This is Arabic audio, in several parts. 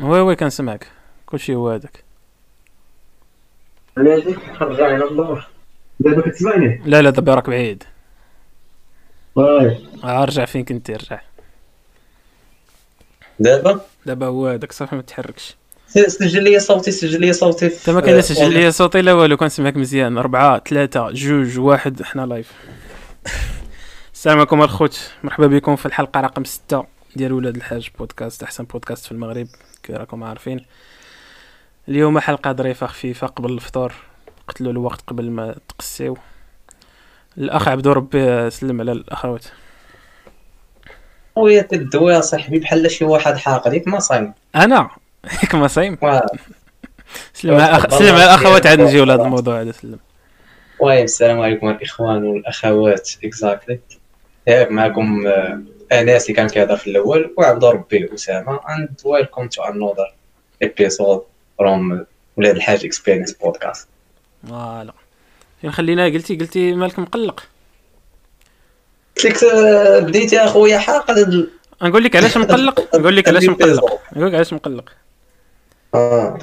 oui oui كنسمعك. كلشي هو هذاك. رجع الدور دابا كتسمعني. لا لا دابا راك بعيد. واي آه، رجع فين كنتي؟ رجع دابا؟ دابا هو هذاك صافي ما تحركش. سجل لي صوتي سجل لي صوتي انت ما كاين لا سجل لي صوتي لا والو كنسمعك مزيان. أربعة ثلاثة جوج واحد حنا live السلام عليكم الخوت مرحبا بكم في الحلقة رقم ستة. ديال ولاد الحاج بودكاست أحسن بودكاست في المغرب كي راكم عارفين. اليوم حلقة ظريفة خفيفة قبل الفطور قتلوا الوقت قبل ما تقصيو. الأخ عبدو ربي سلم على الأخوات. خويا يا صاحبي بحال شي واحد حاقد ياك ما صايم. أنا؟ هيك ما صايم. سلم على الأخ- سلم على الأخوات عاد نجيو لهذا الموضوع هذا سلم. واي السلام عليكم الإخوان والأخوات exactly ياك معكم آه، انس اللي كان كيهضر في الأول وعبد ربي أسامة and welcome to another episode from ولاد الحاج experience podcast voilà. فين خلينا؟ قلتي قلتي مالك مقلق؟ قلت لك آه، بديت يا خويا حاقد نقول لك علاش مقلق؟ نقول لك علاش مقلق. نقول لك علاش مقلق. آه.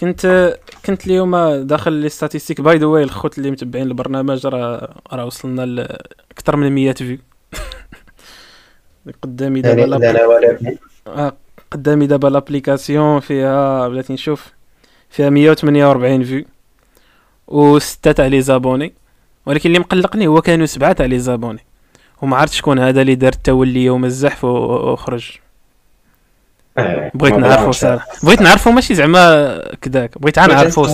كنت كنت اليوم داخل les statistiques by the way الخوت اللي متبعين البرنامج راه راه وصلنا لاكثر من 100 views قدامي دابا يعني لاب- لا لا ولا آه، قدامي دابا l'application فيها بلاتي نشوف فيها 148 views وستة تاع les abonnés. ولكن اللي مقلقني هو كانوا سبعة تاع les abonnés. وما عرفت شكون هذا اللي دار التولي يوم الزحف و- وخرج. آه، بغيت نعرفو. صراحة بغيت نعرفو ماشي زعما كداك بغيت نعرفو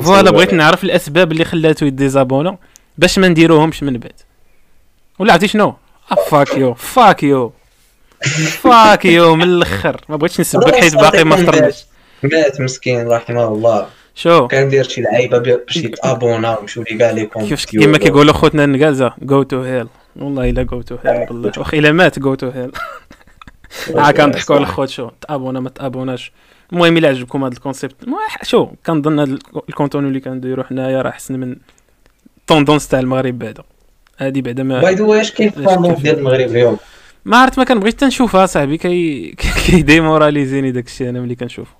voilà بغيت نعرف الأسباب اللي خلاتو يديzابونا باش ما نديروهمش من بعد. ولا عرفتي شنو؟ fuck you fuck you fuck you من الآخر ما بغيتش نسبك حيت باقي ما فطرناش مات مسكين رحمه الله. شو؟ كان داير شي لعيبة باش يتأبونا ويمشيو لي كاع لي كيف كيما كيقولوا خوتنا النقازة go to hell والله إلا go to hell بالله. واخا إلا مات go to hell آه كنضحكوا على الخوت شو؟ تأبونا ما تأبوناش. المهم إلا عجبكم هذا ال concept. شو؟ كنظن هذا الكونتوني اللي كنديرو حنايا راه احسن من التوندونس تاع المغرب بعدا. هادي بعدا ما باي ذا واي اش كاين في كيف- ديال المغرب اليوم؟ ما عرفت ما كنبغيش تنشوفها صاحبي كي كيديموراليزيني داك الشيء أنا ملي كنشوفو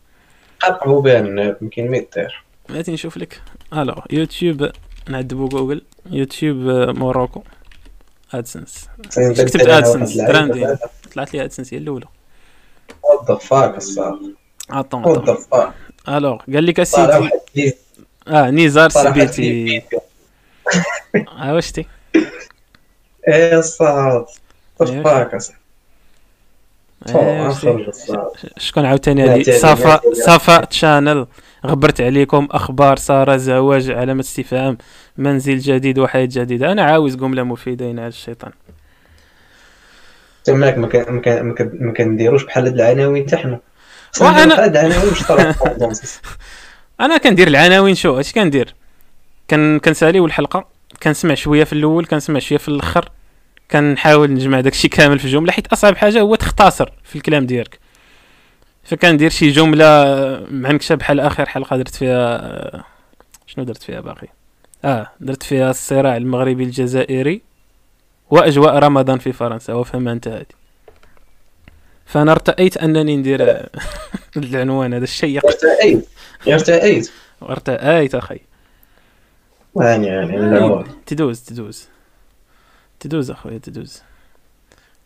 قطعوا بها الناب يمكن ما يطير بغيتي نشوف لك. ألو يوتيوب نعذبو جوجل. يوتيوب موروكو ادسنس كتبت ادسنس براندين طلعت لي أدسنس هي الأولى. وات ذا فاك الصاط عطون وات ذا فاك الوغ قال لك اسيدي آه نزار سبيتي. آه واش تي إيه الصاط وات إيه. ذا فاك الصاط آه، تي؟ اخرج الصاط شكون عاوتاني هادي تاني، صفا لا تاني. صفا تشانل غبرت عليكم. أخبار سارة زواج علامة استفهام منزل جديد وحياة جديدة. أنا عاوز جملة مفيدة ينعل الشيطان. تماك ما كنديروش بحال هاد العناوين حتى حنا. هاد العناوين طرا أنا كندير العناوين شو؟ اش كندير؟ كنسأليو الحلقة. كنسمع شوية في الأول كنسمع شوية في الأخر. كنحاول نجمع داكشي كامل في جملة حيت أصعب حاجة هو تختصر في الكلام ديالك. فكندير شي جملة معنكشه بحال آخر حلقة درت فيها شنو درت فيها باقي؟ آه درت فيها الصراع المغربي الجزائري وأجواء رمضان في فرنسا وفهمها أنت هذه فأنا ارتأيت أنني ندير العنوان هذا الشيق ارتأيت ارتأيت. وارتأيت أخي. يعني يعني هو. تدوز تدوز. تدوز اخويا تدوز.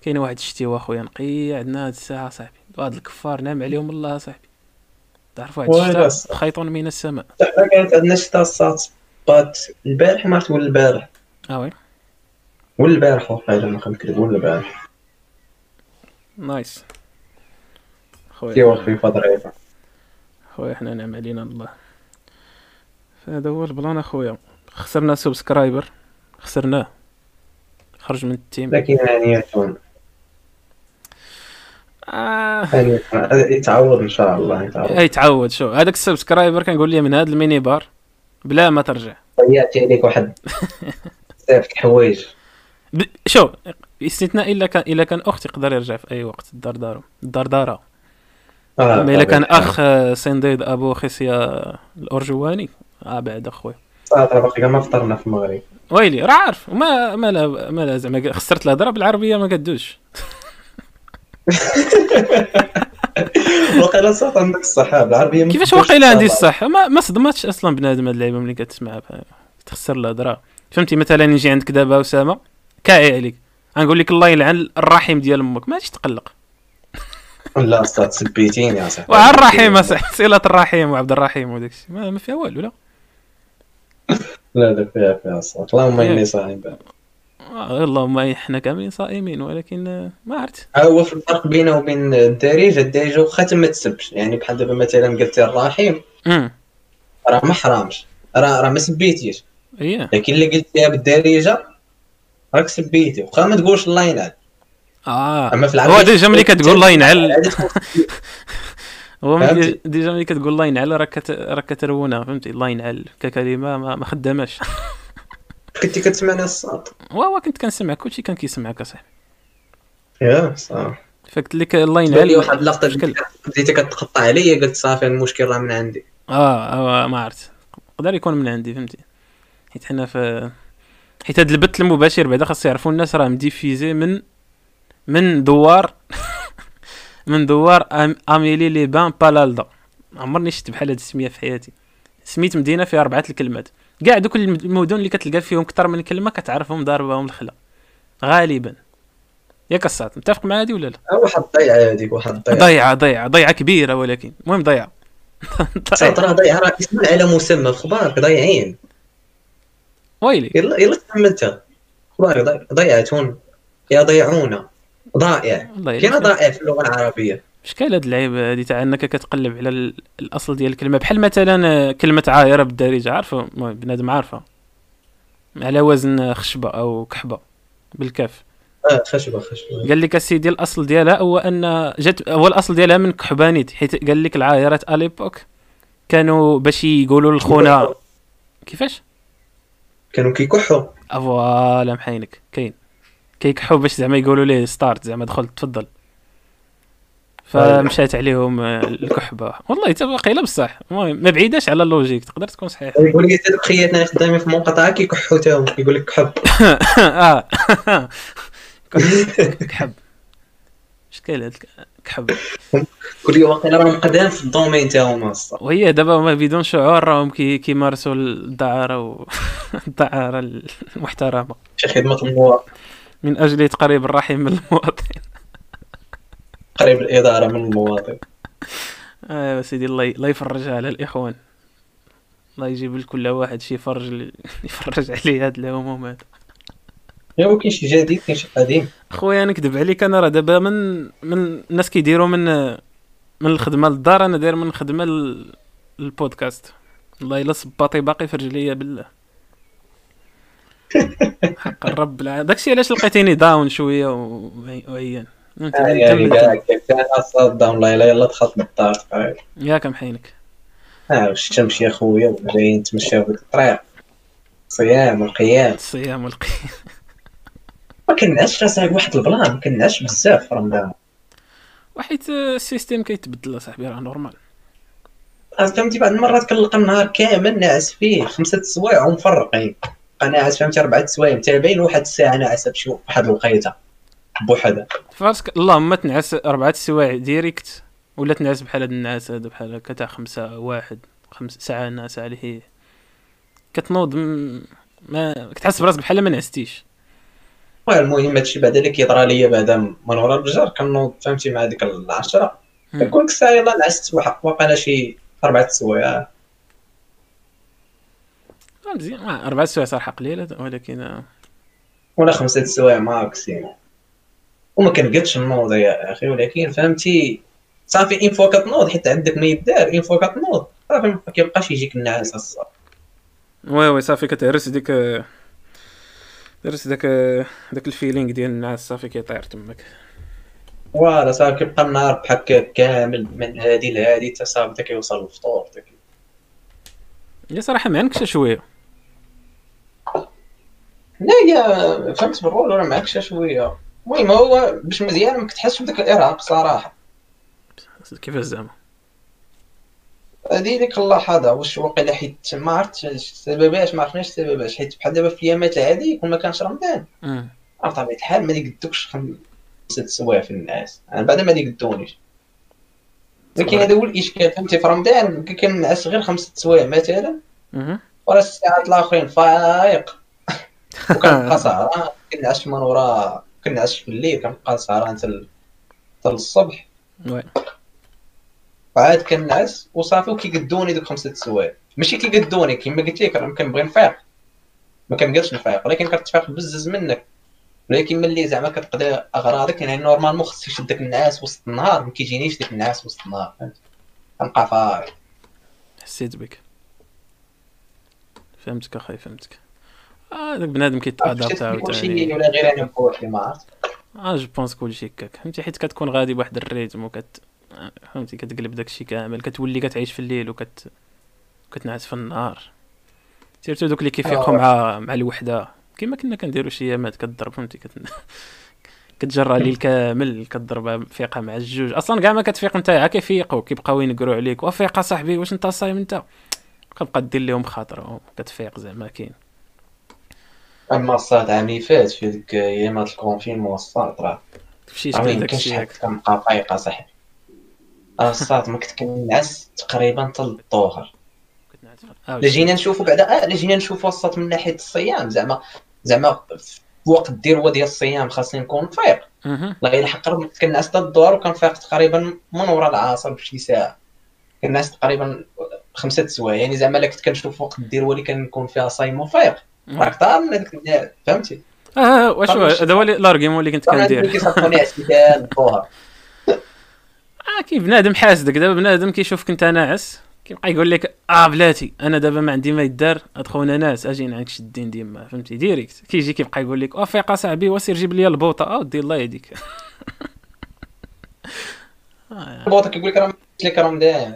كاين واحد الشتيوه اخويا نقي عندنا هاد الساعة صاحبي. وهاد الكفار نعم عليهم الله صاحبي. تعرف واحد الشتا؟ خيط من السماء. حنا كانت عندنا شتا الصاط بات البارح ما ولا البارح؟ آه oui. ولا البارح واقيلا ما كنكذب ولا البارح. nice. شتيوه خويا خفيفه ظريفه خويا حنا نعم علينا الله. فهذا هو البلان اخويا. خسرنا subscriber خسرناه. خرج من ال team. لكن يعني يكون. آه. يعني يتعوض إن شاء الله يتعوض اي تعود شو هذاك السبسكرايبر كنقول لي من هذا الميني بار بلا ما ترجع. ضيعتي عليك واحد بزاف الحوايج ب... شو استثناء إلا كان إلا كان أخت يقدر يرجع في أي وقت الدار دارو الدار دارا آه، أما إلا كان. أخ آه، سنديد أبو خصيه الأرجواني. آه بعد اخويا صراحة باقي ما فطرنا في المغرب. ويلي راه عارف. ما ما لا ما لا زعما خسرت الهضرة بالعربية ما قدوش. وقيلا صوت عندك الصحة بالعربية ما كيفاش واقيلا عندي. الصح ما, ما صدماتش أصلا بنادم هاد اللعيبة ملي كتسمعها ف- تخسر الهضرة. فهمتي؟ مثلا نجي عندك دابا أسامة كاعي عليك. غنقول لك الله يلعن الرحيم ديال أمك. ما تقلق. لا أستاذ سبيتيني يا صاحبي. وعلى الرحيم أصاحبي، صله الرحيم وعبد الرحيم وداك الشيء ما فيها والو لا. لا لا فيها فيها الصوت اللهم إني آه، اللهم حنا كاملين صائمين ولكن ما عرفت. هو في الفرق بينه وبين الدارجة الدارجة واخا تما تسبش يعني بحال دابا مثلا قلتي الرحيم. راه ما حرامش. راه راه ما سبيتيش. لكن اللي قلتيها بالدارجة راك سبيتي. واخا ما تقولش الله ينعل آه. أما في العربية هو déjà ملي كتقول الله ينعل هو؟ déjà ملي كتقول الله ينعل راك راك كترونها فهمتي؟ الله ينعل ككلمة ما, ما خداماش. كنتي كتسمعني الصوت. وهو كنت كنسمع كلشي كان كيسمعك أصاحبي. يا صح. فقلت لك الله ينعل واحد اللقطة شكل. بديتي كتقطع عليا قلت صافي المشكل راه من عندي. آه آه، ما عرفت. يقدر يكون من عندي فهمتي؟ حيت حنا في حيت هاد البث المباشر بعدا خاص يعرفوا الناس راه مديفيزي من من دوار. من دوار أم... أميلي لي بان بالالدا. عمرني شفت بحال هاد السمية في حياتي. سميت مدينة فيها أربعة الكلمات. كاع دوك الم- المدن اللي كتلقى فيهم كثر من كلمه كتعرفهم ضاربهم الخلا. غالبا. ياك الساط متفق مع هادي ولا لا؟ ها واحد ضيعة هذيك واحد ضيعة. ضيعة ضيعة ضيعة كبيرة ولكن. المهم ضيعة. راه ضيعة. راه اسم على مسمى. خبارك ضايعين. ويلي. يلا يلا تحملتها خبارك ضي- ضيعتون. يا ضيعونا. ضائع. كاين ضائع في اللغة العربية؟ شكال هاد اللعيبة هادي؟ تاع إنك كتقلب على ال- الأصل ديال الكلمة. بحال مثلا آه، كلمة عايرة بالدارجة. عارفة؟ المهم بنادم عارفة. على وزن خشبة أو كحبة. بالكاف. آه خشبة خشبة. قال لك اسيدي الأصل ديالها هو أن جات هو الأصل ديالها من كحبانيت. حيت قال لك العايرات اليبوك كانوا باش يقولوا للخونه كيفاش؟ كانوا كيكحوا. فوالا محينك كاين. كيكحوا باش زعما يقولوا ليه ستارت زعما دخل تفضل. فمشات عليهم آه، الكحبة. والله حتى واقيلا بصح. المهم ما بعيداش على اللوجيك. تقدر تكون صحيح. يقول لي هذوك خياتنا اللي خدامين في منقطعة كيكحوا تا هما كيقول لك كحب. آه. كحب. شكال هاد كحب. قول لي واقيلا راهم قدام في الدومين تا هما الصح. وهي دابا هما بدون شعور راهم كي كيمارسوا الدعارة. الدعارة المحترمة. شي خدمة المواطن من أجل تقريب الرحم من المواطن. قريب الإدارة من المواطن. ايوا سيدي الله الله يفرجها على الإخوان. الله يجيب لكل واحد شي فرج يفرج عليه هاد الهمومات. يا هو كاين شي جديد كاين شي قديم. خويا نكذب عليك. أنا راه دابا من من الناس كيديروا من من الخدمة للدار أنا داير من الخدمة لل- للبودكاست. الله إلا صباطي باقي في رجليا بالله. حق الرب. الع... داكشي علاش لقيتيني داون شوية وعيان آه، يعني كان صدام الله يلا يلا دخلت للدار ياك محينك آه الشمس يا خويا جايين نتمشاو في الطريق. صيام والقيام. الصيام والقيام. ما كنعش صاحبي واحد البلان ما كنعش بزاف في رمضان. وحيت ال système كيتبدل أصاحبي راه normal. فهمتي بعض المرات كنلقى النهار كامل ناعس فيه خمسة سوايع ومفرقين. ناعس فهمتي أربعة سوايع متابعين واحد الساعة ناعس بشي واحد الوقيته بوحدها فراسك اللهم تنعس أربعة سوايع direct ولا تنعس بحال هاد النعاس هذا بحال هكا تاع خمسة واحد خمس ساعة ناعس عليه. كتنوض م- ما كتحس براسك بحال ما نعستيش. المهم هادشي بعدا اللي كيطرى ليا بعدا من ورا الفجر كنوض فهمتي مع ديك العشرة. ديك الساعة يلاه نعست واقيلا شي أربعة سوايع. مزيان آه، أربعة سوايع صراحة قليلة ولكن آه، ولا خمسة سوايع maximum وما كنقدش نوض يا أخي ولكن فهمتي صافي une fois كتنوض حيت عندك ما يدار une fois كتنوض صافي ما كيبقاش يجيك النعاس الصبح oui oui صافي كتهرس ديك درس داك داك ال feeling ديال النعاس صافي كيطير تماك. voilà صافي كيبقى النهار بحال كامل من هادي لهادي حتى صافي حتى كيوصل الفطور هي صراحة ما عندكش شوية. لا هي فهمت بال rôle ولا معاك شي شوية. المهم هو باش مزيان ما كتحسش بداك الارهاق صراحة كيفاش زعما هذه ديك اللحظه واش واقيلا حيت ما عرفتش السبباش ما عرفناش السبباش حيت بحال دابا في الايامات العاديه كون ما كانش رمضان. راه بطبيعة الحال ما يقدوكش خمسة سوايع في الناس. أنا بعدا ما يقدونيش ولكن هذا هو الإشكال فهمتي في رمضان كنعس غير خمسة سوايع مثلا. ورا الساعات الآخرين فايق. وكنبقى سهران كنعس من ورا كنعس في الليل كنبقى سهران حتى حتى الصبح. oui. وعاد كنعس وصافي وكيقدوني دوك خمسة سوايع. ماشي كيقدوني كيما قلت لك راه كنبغي نفيق. ما كنقدرش نفيق ولكن كتفيق بزز منك. ولكن ملي زعما كتقضي أغراضك يعني normalement خصك يشد داك النعاس وسط النهار ما كيجينيش داك النعاس وسط النهار كنبقى فايق حسيت بك. فهمتك أخي فهمتك. آه داك بنادم كيت adapte عاوتاني. ولا غير أنا بوحدي ما عرفت. آه je pense كلشي هكاك. فهمتي حيت كتكون غادي بواحد ال rythme وكت فهمتي كتقلب داكشي كامل كتولي كتعيش في الليل وكت كتنعس في النهار. surtout دوك اللي كيفيقوا آه. مع مع الوحدة. كيما كنا كنديروا شي أيامات كضرب فهمتي كت... كتجرى الليل كامل كضرب فيقة مع الجوج. أصلا كاع ما كتفيق انت عا كيفيقوا كيبقاو ينقروا عليك. وفيق اصاحبي واش أنت صايم أنت؟ كتبقى دير لهم خاطر كتفيق زعما كاين. اما الصاد عام اللي فات في ديك ايامات الكونفينمون الصاد راه مشيت ما يمكنش حد ياك كنبقى فايقه صاحبي راه الصاد ما كنت كنعس تقريبا حتى للظهر لا جينا نشوفوا بعدا آه لا جينا نشوفوا الصاد من ناحيه الصيام زعما زعما في وقت الذروه ديال الصيام خاصني نكون فايق. الله راه كنت كنعس حتى الظهر وكنفيق تقريبا من ورا العصر بشي ساعه كنعس تقريبا خمسة سوايع يعني زعما لا كنت كنشوف وقت الذروه اللي كنكون فيها صايم وفايق راك طار من هذاك النهار، فهمتي؟ آه آه، واش هذا هو ال argument اللي كنت كندير. الظهر آه كي بنادم حاسدك دابا بنادم كيشوفك انت ناعس كيبقى يقول لك آه بلاتي أنا دابا ما عندي ما يدار ادخلنا ناس أجي نعك شدين ديما. فهمتي؟ direct. كيجي كيبقى يقول لك وفيق صاحبي وسير جيب لي البوطة؟ آه ودي الله يهديك. آه. بوطك يقول لك راه لك رمضان.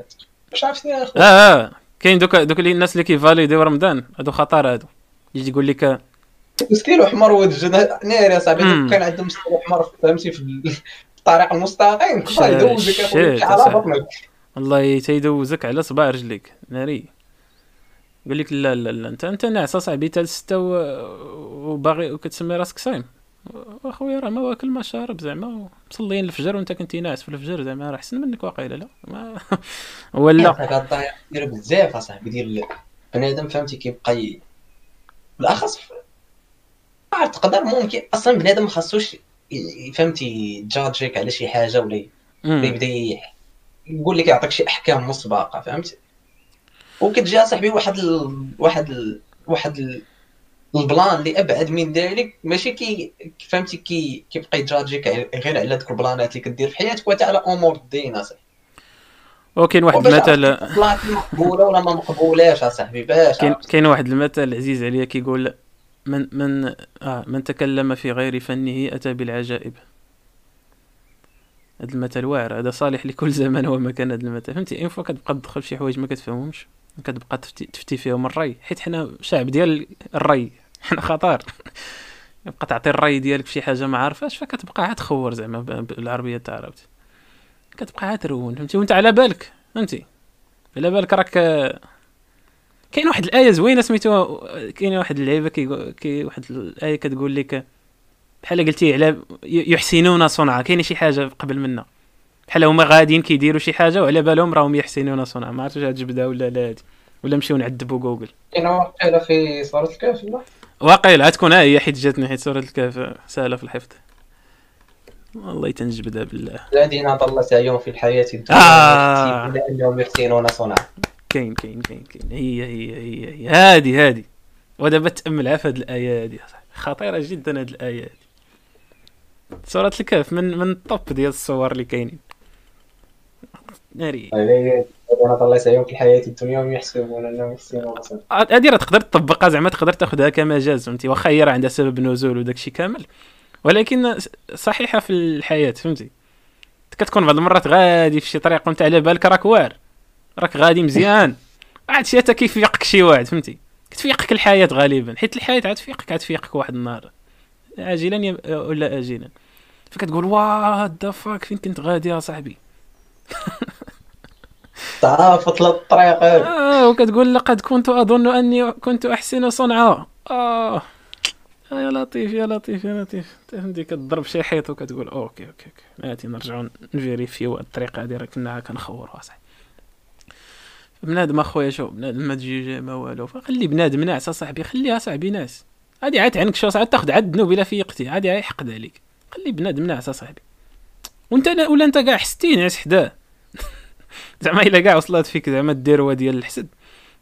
واش اخو آه, آه. كاين دوك دوك الناس اللي كيفاليديو رمضان. هادو خطر هادو. يجي يقول لك مسكين وحمر وجه ناري يا صاحبي مم. دوك كان عندهم وحمر فهمتي في ال- في الطريق المستقيم. الله يدوزك على. بطنك. والله تيدوزك على صباع رجليك ناري. يقول لك لا لا لا أنت أنت ناعس صاحبي حتى لستة و- وباغي وكتسمي راسك صايم. وأخويا راه ما واكل ما شارب زعما مصليين الفجر وأنت كنتي ناعس في الفجر زعما راه أحسن منك واقيلا لا ما ولا. بزاف اصاحبي ديال بنادم فهمتي كيبقى بالاخص ما عرفت تقدر ممكن أصلا بنادم ما خاصوش فهمتي يجادجيك على شي حاجة ولا. يبدا يقول لك يعطيك شي أحكام مسبقة فهمتي وكتجي صاحبي واحد ال... واحد ال... واحد ال... ال plan اللي أبعد من ذلك ماشي كي فهمتي كي كيبقى ي judge يك غير على ذوك البلانات اللي كدير في حياتك وحتى على أمور الدين أصاحبي وكاين واحد المثل البلانات مقبولة ولا ما مقبولاش أصاحبي باش كاين؟ كاين واحد المثل عزيز عليا كيقول من من آه من تكلم في غير فنه أتى بالعجائب. هذا المثل واعر هذا صالح لكل زمان ومكان هذا المثل. فهمتي؟ une fois كتبقى تدخل في شي حوايج ما كتفهمهمش. كتبقى تفتي, تفتي فيهم الري. حيت حنا شعب ديال الري. حنا خطر يبقى تعطي الري ديالك في شي حاجة ما عارفاش فكتبقى عاد تخور زعما بالعربية تاع عرفتي كتبقى عاد ترون فهمتي؟ وأنت على بالك فهمتي؟ على بالك راك كاين واحد الآية زوينة سميتوها كاين واحد اللعيبة كي, كي واحد الآية كتقول لك بحال قلتي على يحسنون صنعا كاين شي حاجة قبل منا. بحال هما غاديين كيديروا شي حاجة وعلى بالهم راهم يحسنون صنعا ما عرفتش واش جبدها ولا لا هادي. ولا نمشيو نعذبوا جوجل. كاين واقيلا في سورة الكهف لا واقيلا تكون ها هي حيت جاتني حيت سوره الكهف سهله في الحفظ. والله تنجبدها بالله. الذين ضل سعيهم في الحياة الدنيا آه. انهم يحسنون صنعا كاين كاين كاين كاين هي هي هي هي هادي هادي. ودابا تامل في هاد الآية هادي. خطيرة جدا هاد الآية هادي. سورة الكهف من من الطب ديال الصور اللي كاينين؟ ناري. صنعا هادي راه تقدر تطبقها زعما تقدر تاخذها كمجاز فهمتي؟ واخا هي راه عندها سبب نزول وداكشي كامل. ولكن صحيحة في الحياة فهمتي؟ كتكون بعض المرات غادي في شي طريق وانت على بالك راك واعر راك غادي مزيان. عاد شي حتى كيفيقك شي واحد فهمتي؟ كتفيقك الحياة غالبا حيت الحياة عاد تفيقك عاد تفيقك واحد النهار. عاجلا ولا اجلا. فكتقول what the fuck فين كنت غادي يا صاحبي؟ تلفت للطريق آه وكتقول لقد كنت أظن أني كنت أحسن صنعا. آه. آه يا لطيف يا لطيف يا لطيف. فهمتي كتضرب شي حيط وكتقول okay okay okay. هاتي نرجعو ن vérifier يو الطريقة هادي راه كنا كنخورو اصاحبي بنادم أخويا شو بنادم ما تجي ما والو. فخلي بنادم ناعس اصاحبي خليها صاحبي ناس. عادي عاد عنك شو عاد تاخذ عاد الذنوب إلا فيقتي عادي يحقد عليك. خلي بنادم ناعس اصاحبي وأنت ولا أنت كاع حستي نعس حداه زعما إلا كاع وصلت فيك زعما الديروه ديال الحسد.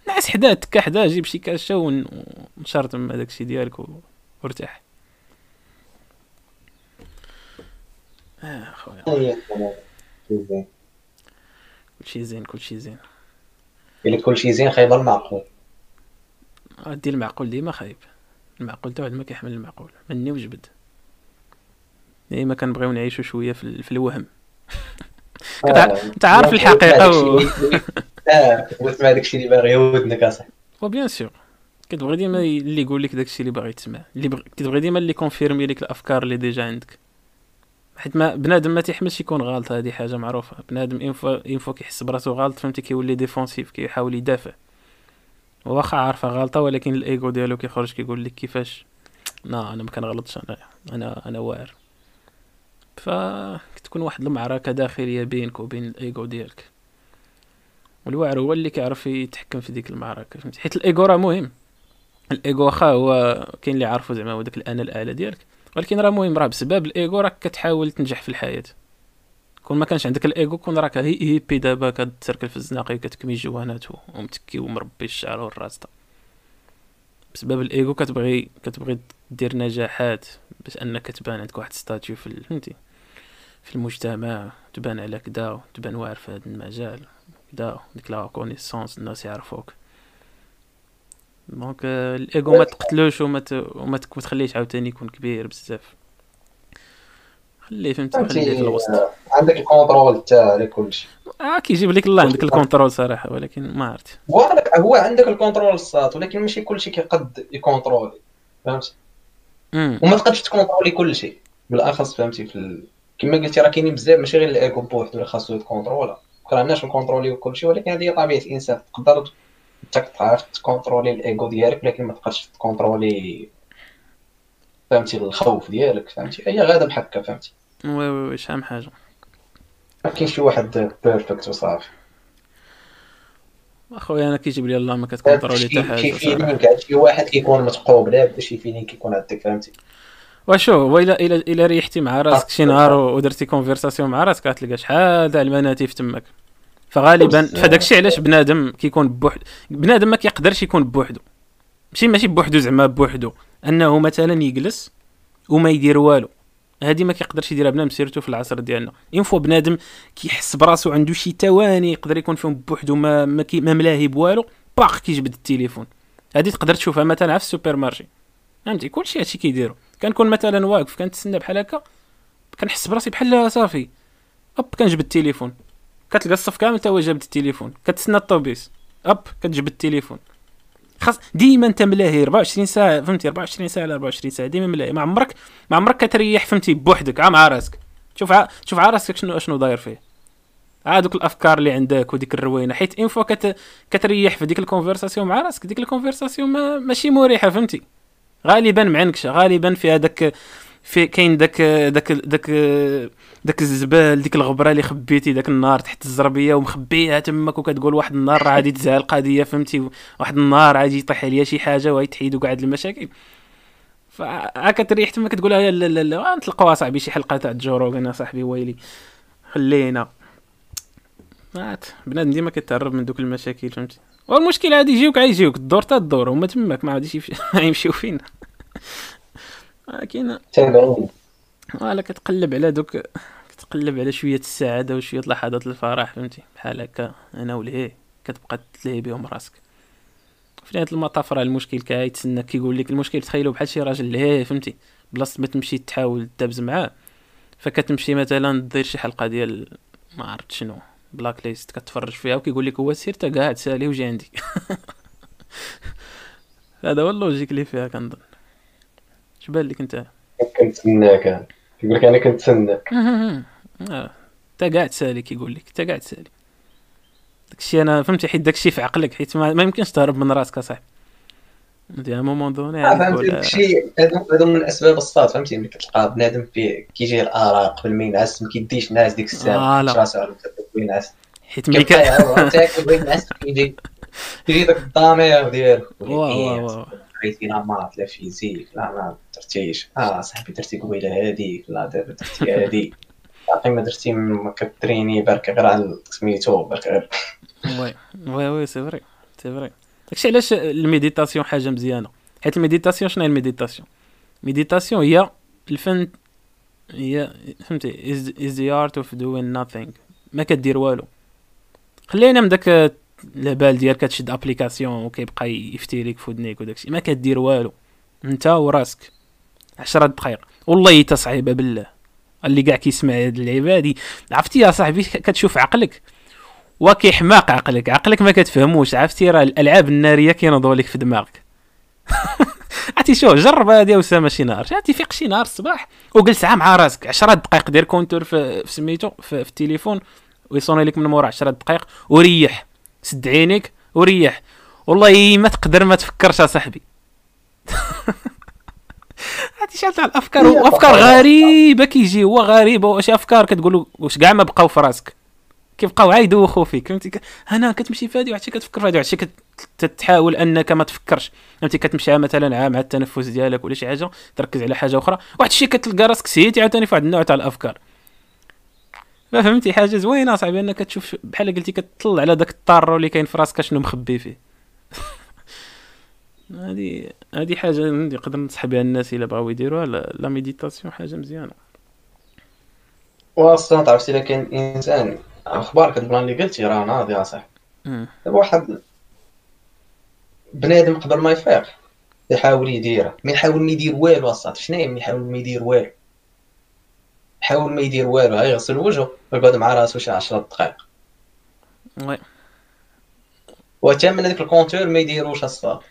نعس حداه تكا حداه جيب شي كاشة ونشرطم هذاك الشيء ديالك و- وارتاح آه خويا هي زين. كلشي زين كلشي زين. الا كل شيء زين خايب المعقول غادي المعقول ديما خايب. المعقول تا واحد ما كيحمل المعقول. مني وجبد. ديما كنبغيو نعيشو شوية في, في الوهم. انت عارف الحقيقة و... آه وتسمع داكشي اللي باغي ودنك اصاحبي و bien sûr كتبغي ديما اللي يقول لك داكشي اللي باغي تسمع اللي بغ... كتبغي ديما اللي confirmer لك الأفكار اللي déjà عندك. حيت ما بنادم ما تيحملش يكون غلط هذه حاجة معروفة. بنادم une fois une fois كيحس براسو غلط فهمتي كيولي défensif كيحاول يدافع. واخا عارفة غلطة ولكن الايجو ديالو كيخرج كيقول لك كيفاش؟ لا أنا ما كنغلطش أنا أنا أنا واعر. فكتكون واحد المعركة داخلية بينك وبين الايجو ديالك. والواعر هو اللي كيعرف يتحكم في ديك المعركة فهمتي؟ حيت الايجو راه مهم. الايجو واخا هو كاين اللي عارفو زعما هو داك الانا الاعلى ديالك. ولكن راه مهم راه بسبب الايجو راك كتحاول تنجح في الحياة. كون ما كانش عندك الايجو كون راك هي hippie دابا كتركل في الزناقي كتكمي جوانات ومتكي ومربي الشعر والراس. بسبب الايجو كتبغي كتبغي دير نجاحات باش انك تبان عندك واحد statut في فهمتي؟ في المجتمع تبان على كدا تبان واعر في هذا المجال كدا ديك la connaissance الناس يعرفوك. donc آه، الايجو ما تقتلوش وما. وما تخليش عاوتاني يكون كبير بزاف. خليه فهمتي خليه في الوسط. عندك ال contrôle تاع على كلشي آه كيجيب لك الله عندك ال contrôle صراحة ولكن ما عرفت. هو عندك هو عندك ال contrôle الصاط ولكن ماشي كلشي كيقد يcontrôler فهمت؟ وما تقدش تcontrôler كلشي بالاخص فهمتي في ال... كما قلتي راه كاينين بزاف ماشي غير الايكو بوحدو اللي خاصو يتcontrôla كرهناش نcontrôleيو كلشي ولكن هذه هي طبيعة الإنسان تقدر انت تعرف تكونترولي الايجو ديالك ولكن ما تقدرش تcontrôler فهمتي الخوف ديالك فهمتي؟ هي غاده بحال هكا فهمتي؟ oui oui oui شحال من حاجة. ما كاينش شي واحد perfect وصافي. أخويا أنا كيجيب لي الله ما كتcontrôler حتى حاجة شي feeling شي واحد كيكون متقوب لا شي feeling كيكون عندك فهمتي؟ وشو هو إلا إلا إلا ريحتي مع راسك شي نهار ودرتي conversation مع راسك غتلقى شحال تاع المناتيف تماك. فغالبا فداك الشيء علاش بنادم كيكون بوحد بنادم ما كيقدرش يكون بوحدو. ماشي ماشي بوحدو زعما بوحدو. أنه مثلا يجلس وما يدير والو. هادي ما كيقدرش يديرها بنادم surtout في العصر ديالنا. une fois بنادم كيحس براسو عنده شي ثواني يقدر يكون فيهم بوحدو ما ما, كي ما ملاهي بوالو باخ كيجبد التليفون. هادي تقدر تشوفها مثلا في ال supermarché فهمتي؟ كلشي هادشي كيديرو. كنكون مثلا واقف كنتسنى بحال هكا كنحس براسي بحال صافي. hop كنجبد التليفون. كتلقى الصف كامل تا هو جابد التليفون. كتسنى الطوبيس. hop كتجبد التليفون. خاص ديما أنت ملاهي 24 ساعة فهمتي؟ 24 ساعة على 24 ساعة ديما ملاهي. ما عمرك ما عمرك كتريح فهمتي؟ بوحدك عا مع راسك شوف ع... شوف على راسك شنو شنو داير فيه. هادوك الأفكار اللي عندك وديك الروينة. حيت une fois كت... كتريح في ديك ال conversation مع راسك ديك ال conversation ما... ماشي مريحة فهمتي؟ غالبا معنكشه غالبا فيها داك في كاين داك داك داك داك الزبال ديك الغبرة اللي خبيتي داك النار تحت الزربية ومخبيها تماك وكتقول واحد النهار راه غادي تزهق القضية فهمتي؟ واحد النهار غادي يطيح عليا شي حاجة وغادي تحيدوا كاع المشاكل. فهاكا تريح تما كتقول لا لا لا, لا. صاحبي شي حلقة تاع جورو أنا صاحبي ويلي. خلينا. مات بنادم ديما كيتهرب من دوك المشاكل فهمتي؟ والمشكل غادي يجيوك غيجيوك الدور تا الدور هما تماك ما غاديش يمشي- يمشيو فينا. تابعين ولا كتقلب على دوك كتقلب على شوية السعادة وشوية لحظات الفرح فهمتي؟ بحال هكا أنا ولهيه كتبقى تلهي بهم راسك. في نهاية المطاف راه المشكل كيتسنى كيقول لك المشكل تخيلوا بحال شي راجل لهيه فهمتي؟ بلاصة ما تمشي تحاول تدابز معاه. فكتمشي مثلا دير شي حلقة ديال ما عرفت شنو blacklist كتفرج فيها وكيقول لك هو سير تا قاعد سالي وجي عندي. هذا هو ال logique اللي فيها كنظن. اش بان لك أنت؟ كنتسناك. كيقول لك أنا كنتسناك آه. تا قاعد تسالي كيقول لك تا قاعد تسالي داكشي أنا فهمتي حيت داكشي في عقلك حيت ما, ما يمكنش تهرب من راسك أصاحبي. دي مومون دوني آه، فهمتي تقول داكشي هادو من الاسباب الصاد فهمتي ملي كتلقى بنادم فيه كيجي الارق قبل ما ينعس ما كيديش ناس ديك آه، الساعة لا. راسو على وينعس حيت ملي كيبقى كان يعاود تاكل وينعس كيجي كيجي داك الضمير ديالو. عيتي لا مات لا فيزيك لا ما درتيش. آه صاحبي درتي قبيلة هاديك لا دابا درتي هادي باقي ما درتي ما كتريني برك غير على سميتو برك غير. oui oui oui c'est vrai c'est vrai. داكشي علاش ال méditation حاجة مزيانة؟ حيت ال méditation شنو هي ال méditation؟ ال méditation هي الفن هي فهمتي is the art of doing nothing. ما كدير والو. خلينا من داك العبال ديالك كتشد application وكيبقى يفتي لك في ودنيك وداكشي. ما كدير والو. انت وراسك. عشرة دقائق والله حتى صعيبه بالله. اللي كاع كيسمع هاد العبادي عرفتي يا صاحبي كتشوف عقلك؟ وكيحماق عقلك. عقلك ما كتفهموش. عرفتي راه الألعاب النارية كينوضوا لك في دماغك. عرفتي شو؟ جرب هادي أسامة شي نهار. عرفتي فيق شي نهار الصباح. وجلس عا مع راسك. 10 دقائق دير compteur في, في سميتو في, في التليفون. ويصوني لك من مورا. 10 دقائق وريح. سد عينيك وريح. والله ما تقدر ما تفكرش صاحبي. عرفتي شحال تاع الأفكار وأفكار. غريبة كيجي هو غريب واش أفكار كتقول واش كاع ما بقاو في راسك كيبقاو عا يدوخوا فيك فهمتي؟ أنا كتمشي في هادي وعرفتي كتفكر في هادي وعرفتي كتحاول أنك ما تفكرش. فهمتي؟ كتمشي مثلا عا مع التنفس ديالك ولا شي حاجة تركز على حاجة أخرى واحد الشيء كتلقى راسك سيتي عاوتاني في واحد النوع تاع الأفكار. فهمتي حاجة زوينة صاحبي أنك تشوف بحال قلتي كتطلع على داك الطار اللي كاين في راسك شنو مخبي فيه؟ هذه هذه حاجة نقدر ننصح بها الناس إلا بغاو يديروها. la méditation حاجة مزيانة. واصلا عرفتي الا كان إنسان أخبارك ال plan اللي قلتي راه ناضي يا صاحبي. مم. دابا واحد بنادم قبل ما يفيق يحاول يديرها ما يحاول ما يدير والو اصاحبي شنو هي ما يحاول ما يدير والو؟ يحاول ما يدير والو. غير يغسل وجهه ويقعد مع راسو شي 10 دقائق. oui. وحتى من هذيك ال compteur ما يديروش اصاحبي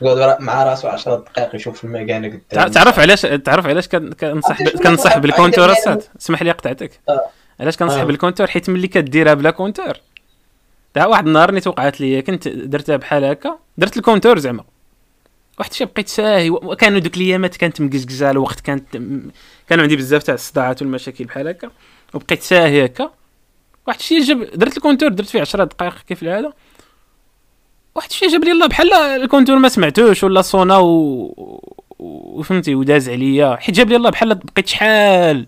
يقعد مع راسو 10 دقائق يشوف المكانه قدام تع- تعرف علاش تعرف علاش كن- كنصح كنصح؟ بال compteur الصاط اسمح لي قطعتك آه. علاش كنصح آه. بال compteur حيت ملي كديرها بلا compteur. واحد النهار نيت وقعت لي كنت درتها بحال هكا. درت ال compteur زعما. واحد الشيء بقيت ساهي. وكانوا دوك الأيامات كانت مقزقزة الوقت كانت كانوا عندي بزاف تاع الصداعات والمشاكل بحال هكا. وبقيت ساهي هكا. واحد الشيء جاب درت ال compteur درت فيه 10 دقائق كيف العادة. واحد الشيء جاب لي الله بحال ال compteur ما سمعتوش ولا صونا. و- وفهمتي وداز عليا. حيت جاب لي الله بحال بقيت شحال.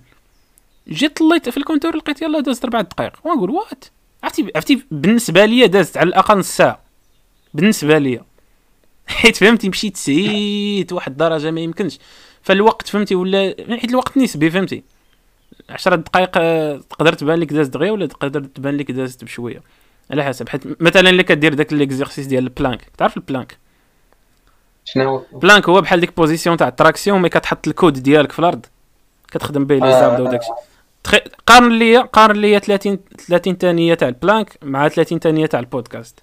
جيت طليت في ال compteur لقيت يلاه دازت أربع دقائق. ونقول what؟ عرفتي عرفتي بالنسبة ليا دازت على الأقل نص ساعة. بالنسبة ليا. حيت فهمتي مشيت سيت واحد الدرجة ما يمكنش. فالوقت فهمتي ولا حيت الوقت نسبي فهمتي. 10 دقائق آه، تقدر تبان لك دازت دغيا ولا تقدر تبان لك دازت بشوية؟ على حسب. حيت مثلا اللي كدير داك les exercices ديال ال planche تعرف ال planche شنو planche هو بحال ديك position تاع ال traction mais كتحط ال coude ديالك في الأرض. كتخدم به لي آه. زابدا وداكشي. قارن ليا قارن ليا 30 30 ثانية تاع ال planche مع 30 ثانية تاع البودكاست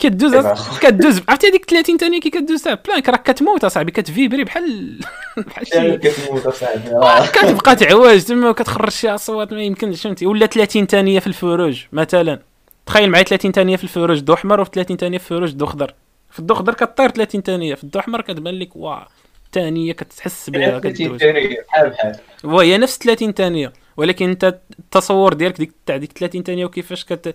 كدوز إيوا. كدوز. عرفتي هذيك 30 ثانية كي كدوز؟ تاع ال planche راك كتموت اصاحبي كت vibrer بحال بحال شي. كتموت اصاحبي كتبقى تعواج تما وكتخرج شي أصوات ما يمكنش فهمتي؟ ولا 30 ثانية في ال feu rouge مثلا. تخيل معايا 30 ثانية في ال feu rouge ضو أحمر و 30 ثانية في الفروج ضو خضر في الضو خضر كطير 30 ثانية في الضو أحمر كتبان لك واه ثانية كتحس بها كدوز. بحال بحال. وهي نفس 30 ثانية ولكن انت التصور ديالك ديك تاع ديك 30 ثانية وكيفاش كت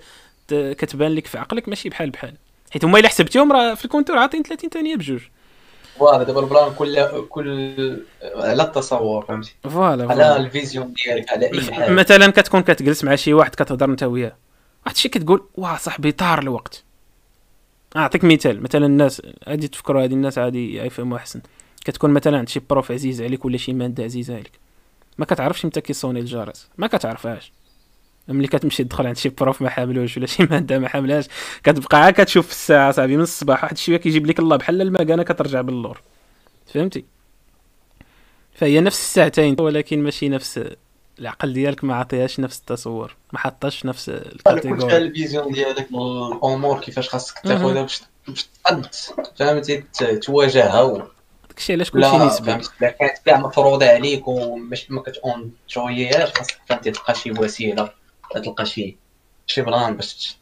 كتبان لك في عقلك ماشي بحال بحال. حيت هما إلا حسبتيهم راه في ال compteur عاطين 30 ثانية بجوج. voilà دابا ال plan كل كل على التصور فهمتي؟ voilà على ال vision ديالك على أي حاجة. مثلا كتكون كتجلس مع شي واحد كتهضر أنت وياه. واحد الشيء كتقول واه صاحبي طار الوقت. أعطيك مثال مثلا الناس غادي تفكروا هذه الناس عادي يفهموا أحسن. كتكون مثلا عند شي prof عزيز عليك ولا شي مادة عزيزة عليك. ما كتعرفش متى كيصوني الجرس. ما كتعرفهاش. ملي كتمشي تدخل عند شي prof ما حاملوش ولا شي مادة ما حاملاش كتبقى غا كتشوف في الساعة صاحبي من الصباح واحد الشويه كيجيب لك الله بحال المكانه كترجع باللور. فهمتي؟ فهي نفس الساعتين ولكن ماشي نفس العقل ديالك ما عطيهاش نفس التصور ما حطاش نفس ال catégorie. ال vision ديالك الأمور كيفاش خاصك تاخذها باش باش تقد فهمتي؟ تواجهها. داكشي علاش كلشي لا نسبي الا كانت كاع مفروضة عليك ومش ما كتونجويهاش خاصك فهمتي تلقى شي وسيلة. تلقى شي شي plan باش.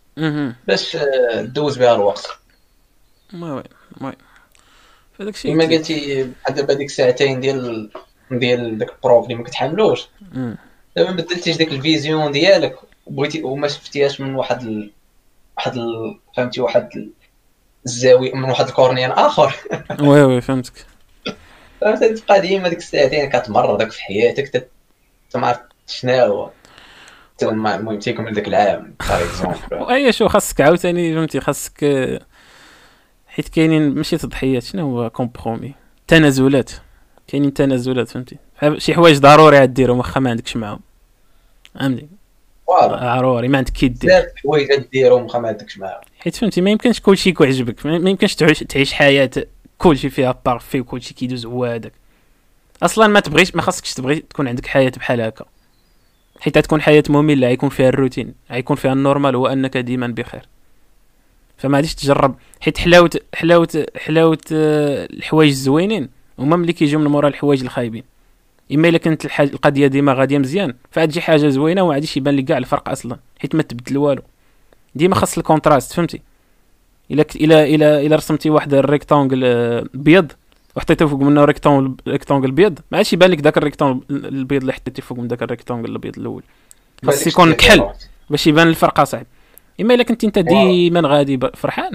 باش آه، دوز بها الوقت. المهم المهم فداك الشيء كما قلتي بحال دابا ديك الساعتين ديال ديال داك ال prof اللي ما كتحملوش. دابا ما بدلتيش ديك ال vision ديالك وبغيتي وما شفتيهاش من واحد ال... واحد ال... فهمتي واحد ال- الزاوية من واحد ال coin آخر. oui oui فهمتك. فهمتي تبقى ديما ديك الساعتين كتمرضك في حياتك ت- انت ما عرفت شنو هو حتى الم- المهم تيكمل داك العام par exemple اي شو خاصك عاوتاني فهمتي؟ خاصك آه، حيت كاينين ماشي تضحيات شنو هو compromis تنازلات. كاينين تنازلات فهمتي؟ شي حوايج ضروري عديرهم واخا ما عندكش معاهم. فهمتي؟ voilà ضروري ما عندك كي دير بزاف الحوايج ديرهم واخا ما عندكش معاهم. حيت فهمتي ما يمكنش كلشي كيعجبك ما ما يمكنش تعيش تعيش حياة كلشي فيها parfait وكلشي كيدوز هو هذاك أصلا ما تبغيش ما خاصكش تبغي تكون عندك حياة بحال هكا. حيت تكون حياة مملة يكون فيها الروتين يكون فيها ال normal هو أنك ديما بخير. فما غاديش تجرب. حيت حلاوة حلاوة حلاوة آه، الحوايج الزوينين هما ملي كيجيو من مورا الحوايج الخايبين. إما إلا كانت القضية ديما غادية مزيان فغتجي حاجة زوينة وما غاديش يبان لك كاع الفرق أصلا حيت ما تبدل والو. ديما خاص ال contraste فهمتي؟ إلا. إلا إلا إلا رسمتي واحد ال rectangle آه، بيض وحطيتي فوق منه ريكتونغل ريكتونغل بيض. ما عادش يبان لك داك الريكتونغل البيض اللي حطيتي فوق من داك الريكتونغل الأبيض الأول. خاص يكون كحل. باش يبان الفرق اصاحبي إما إلا كنت أنت ديما غادي فرحان.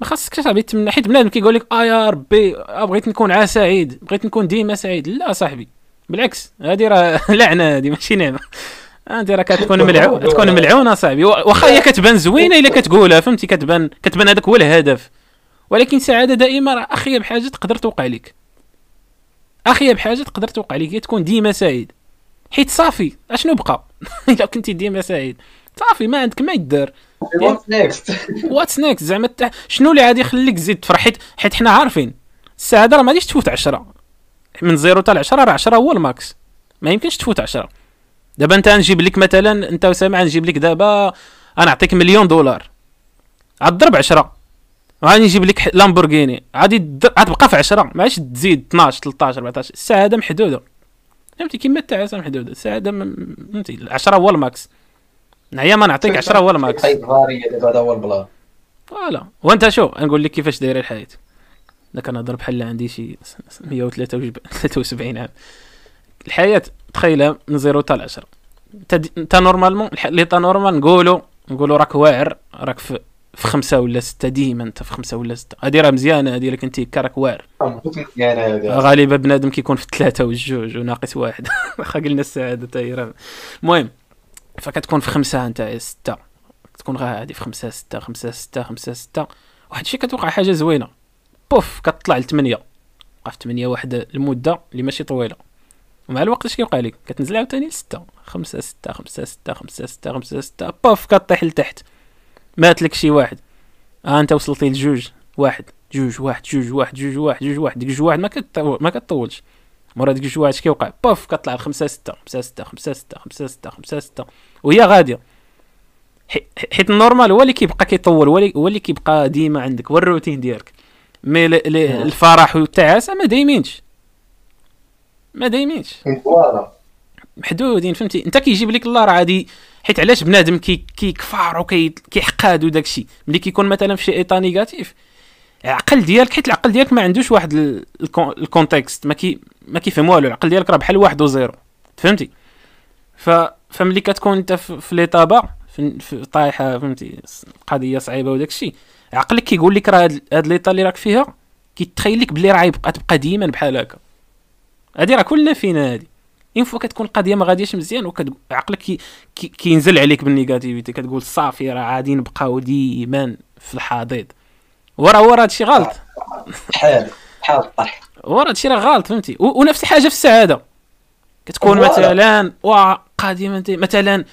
ما خاصكش صاحبي تمنى حيت بنادم كيقول لك آه يا ربي آه بغيت نكون عا سعيد بغيت نكون ديما سعيد. لا صاحبي. بالعكس هذه راه لعنة هذه ماشي نعمة. انت راه كتكون ملعون تكون ملعونة صاحبي. و- واخا هي كتبان زوينة إلا كتقولها فهمتي؟ كتبان كتبان هذاك هو الهدف. ولكن السعاده دائما راه اخيب حاجة تقدر توقع لك. اخيب حاجة تقدر توقع لك هي تكون ديما سعيد. حيت صافي أشنو بقى؟ إلا كنتي ديما سعيد. صافي ما عندك ما يدار. what's next what's next زعما شنو اللي غادي يخليك تزيد تفرح؟ حيت حيت حنا عارفين السعادة راه ما غاديش تفوت 10 من zéro حتى ل 10 راه 10 هو ال max. ما يمكنش تفوت 10 دابا انت نجيب لك مثلا انت وسامع نجيب لك دابا أنا نعطيك مليون دولار. غضرب 10 غادي نجيب لك لامبورغيني. غادي تض- غتبقى في 10 ما عادش تزيد 12 13 14 السعاده محدودة. فهمتي؟ كيما التعاسه محدودة. السعاده فهمتي؟ 10 هو ال max. نعيا ما نعطيك 10 هو ال max. حيد فا vrai دابا هذا هو ال plan. voilà. وانت شو؟ نقول لك كيفاش دايرة الحياة. أنا كنهضر بحال اللي عندي شي 173 عام الحياة تخيلها من zéro حتى ل 10 انت normalement الح- l'état normal نقولوا نقولوا راك واعر راك في في خمسة ولا ستة ديما أنت في خمسة ولا ستة. هادي راه مزيانة هادي الا كنتي هكا راك واعر غالبا بنادم كيكون في ثلاثة والجوج وناقص واحد. واخا قلنا السعادة تا هي راه. المهم فكتكون في خمسة أنت ستة. تكون غادي في خمسة ستة خمسة ستة خمسة ستة. واحد الشيء كتوقع حاجة زوينة. بوف كتطلع لثمانية. بقى في ثمانية واحد المدة اللي ماشي طويلة. ومع الوقت اش كيوقع لك؟ كتنزل عاوتاني لستة. خمسة ستة خمسة ستة خمسة ستة خمسة ستة. بوف كطيح لتحت. مات لك شي واحد. ها انت وصلتي لجوج واحد جوج واحد جوج واحد جوج واحد جوج واحد ديك جوج واحد ما كتطول ما كتطولش مورا ديك جوج واحد اش كيوقع بوف كطلع لخمسة ستة خمسة ستة خمسة ستة خمسة ستة خمسة ستة. وهي غادية. حي- حيت ال normal هو اللي كيبقى كيطول هو اللي- كيبقى ديما عندك هو الروتين ديالك. mais ل- ل- الفرح والتعاسة ما دايمينش. ما دايمينش. محدودين فهمتي؟ انت كيجيب لك الله راه عادي حيت علاش بنادم كي كيكفار وكي كيحقاد وداك الشيء ملي كيكون مثلا في شي état négatif العقل ديالك حيت العقل ديالك ما عندوش واحد ال- الكون- ال contexte ما كي ما كيفهم والو. العقل ديالك راه بحال واحد و zéro فهمتي؟ ف فملي كتكون انت في, l'état bas في, طايحة فهمتي قضية صعيبة وداك الشيء عقلك كيقول لك راه هاد l'état اللي راك فيها كيتخيل لك بلي راه غيبقى تبقى ديما بحال هكا. هادي راه كلنا فينا هادي. une fois كتكون القضية ما غادياش مزيان وعقلك كي كي كينزل عليك بال négativité كتقول صافي راه غادي نبقاو ديما في الحضيض وراه وراه هادشي غلط. بحال بحال الطرح وراه هادشي راه غلط فهمتي؟ ونفس الحاجة في السعادة. كتكون. مثلا وا قادمه انت مثلا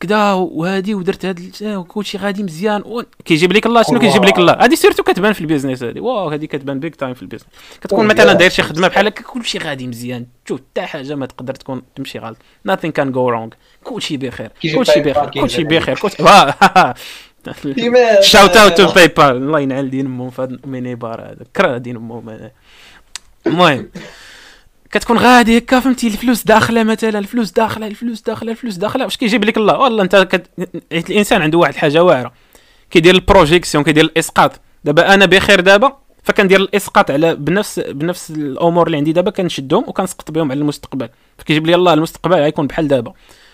كدا وهادي ودرت هاد ال- وكلشي غادي مزيان. كيجيب لك الله شنو كيجيب لك الله؟ هادي surtout كتبان في ال business هادي. واو هادي كتبان big time في ال business. كتكون مثلا. داير شي خدمة بحال هكا كلشي غادي مزيان. شوف حتى حاجة ما تقدر تكون تمشي غلط. Nothing can go wrong. كلشي بخير. كلشي بخير. كلشي بخير. كلشي shout out to PayPal الله ينعل دين أمهم في هاد الميني بار هذا. كره دين أمهم هذا. المهم. كتكون غادي هكا فهمتي؟ الفلوس داخلة مثلا الفلوس داخلة الفلوس داخلة الفلوس داخلة. واش كيجيب لك الله؟ والله أنت كت... الإنسان عنده واحد الحاجة واعرة. كيدير ال projection كيدير الإسقاط. دابا أنا بخير دابا فكندير الإسقاط على بنفس بنفس الأمور اللي عندي دابا كنشدهم وكنسقط بهم على المستقبل. فكيجيب لي الله المستقبل غيكون بحال دابا.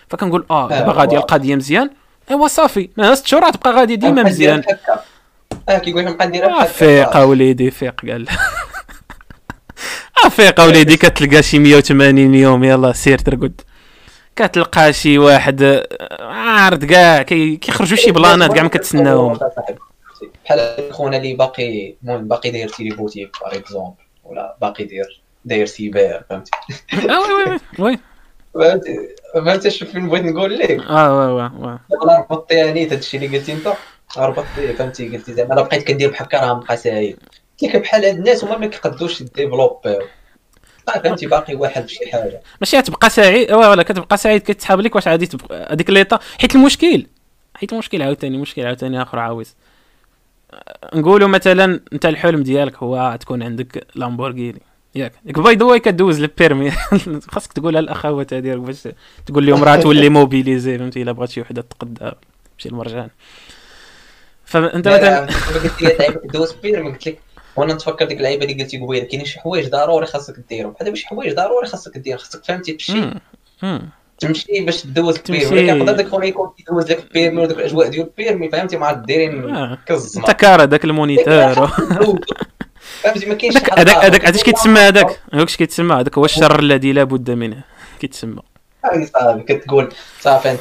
فكنقول آه دابا آه، غادي واو. القضية مزيان. أيوا صافي. ما ست شهور تبقى غادي ديما مزيان. آه كيقول لك نبقى نديرها آه. فيق وليدي فيق قال. آه فيق وليدي كتلقى شي 180 يوم يلا سير ترقد. كتلقى شي واحد آه، عارض كاع كي- كيخرجوا شي بلانات كاع ما كتسناهم. بحال خونا اللي باقي المهم باقي داير téléboutique par exemple ولا باقي داير داير سيبر فهمتي؟ آه oui oui oui فهمتي؟ شوف فين بغيت نقول لك. آه oui oui oui. أنا ربطتي يعني هذا الشيء اللي قلتي انت. ربطتي فهمتي؟ قلتي زعما الا بقيت كدير بحال هكا راه نبقى سايب لك بحال هاد الناس هما ما كيقدوش ديفلوبيو فهمتي باقي واحد بشي حاجة. ماشي تبقى سعيد. ولا كتبقى سعيد كتسحاب لك واش غادي تبقى هذيك l'état حيت المشكل حيت المشكل عاوتاني مشكل عاوتاني آخر عاوز. نقولوا مثلا أنت الحلم ديالك هو تكون عندك لامبورغيني. ياك. ياك by the way كدوز ال permis خاصك تقولها للاخوات هذيك باش تقول لهم راه تولي mobilisé فهمتي؟ إلا بغات شي وحدة تقدها تمشي المرجان. فأنت لا مثلا لا قلت لي دوز permis قلت لك وأنا نتفكر ديك اللعيبة اللي قلتي قبيلة كاينين شي حوايج ضروري خاصك ديرهم. بحال دابا شي حوايج ضروري خاصك دير خاصك فهمتي؟ تمشي. تمشي باش تدوز ال permis. تمشي. ولكن يقدر داك خونا يكون كيدوز لك ال permis وداك الأجواء ديال ال permis فهمتي؟ مع دايرين آه. أنت كارا داك ال moniteur. فهمتي؟ ما كاينش هذاك هذاك هذاك هذاك اش كيتسمى هذاك؟ هذاك كيتسمى؟ هذاك هو الشر الذي لا بد منه. كيتسمى. صافي كتقول صافي انت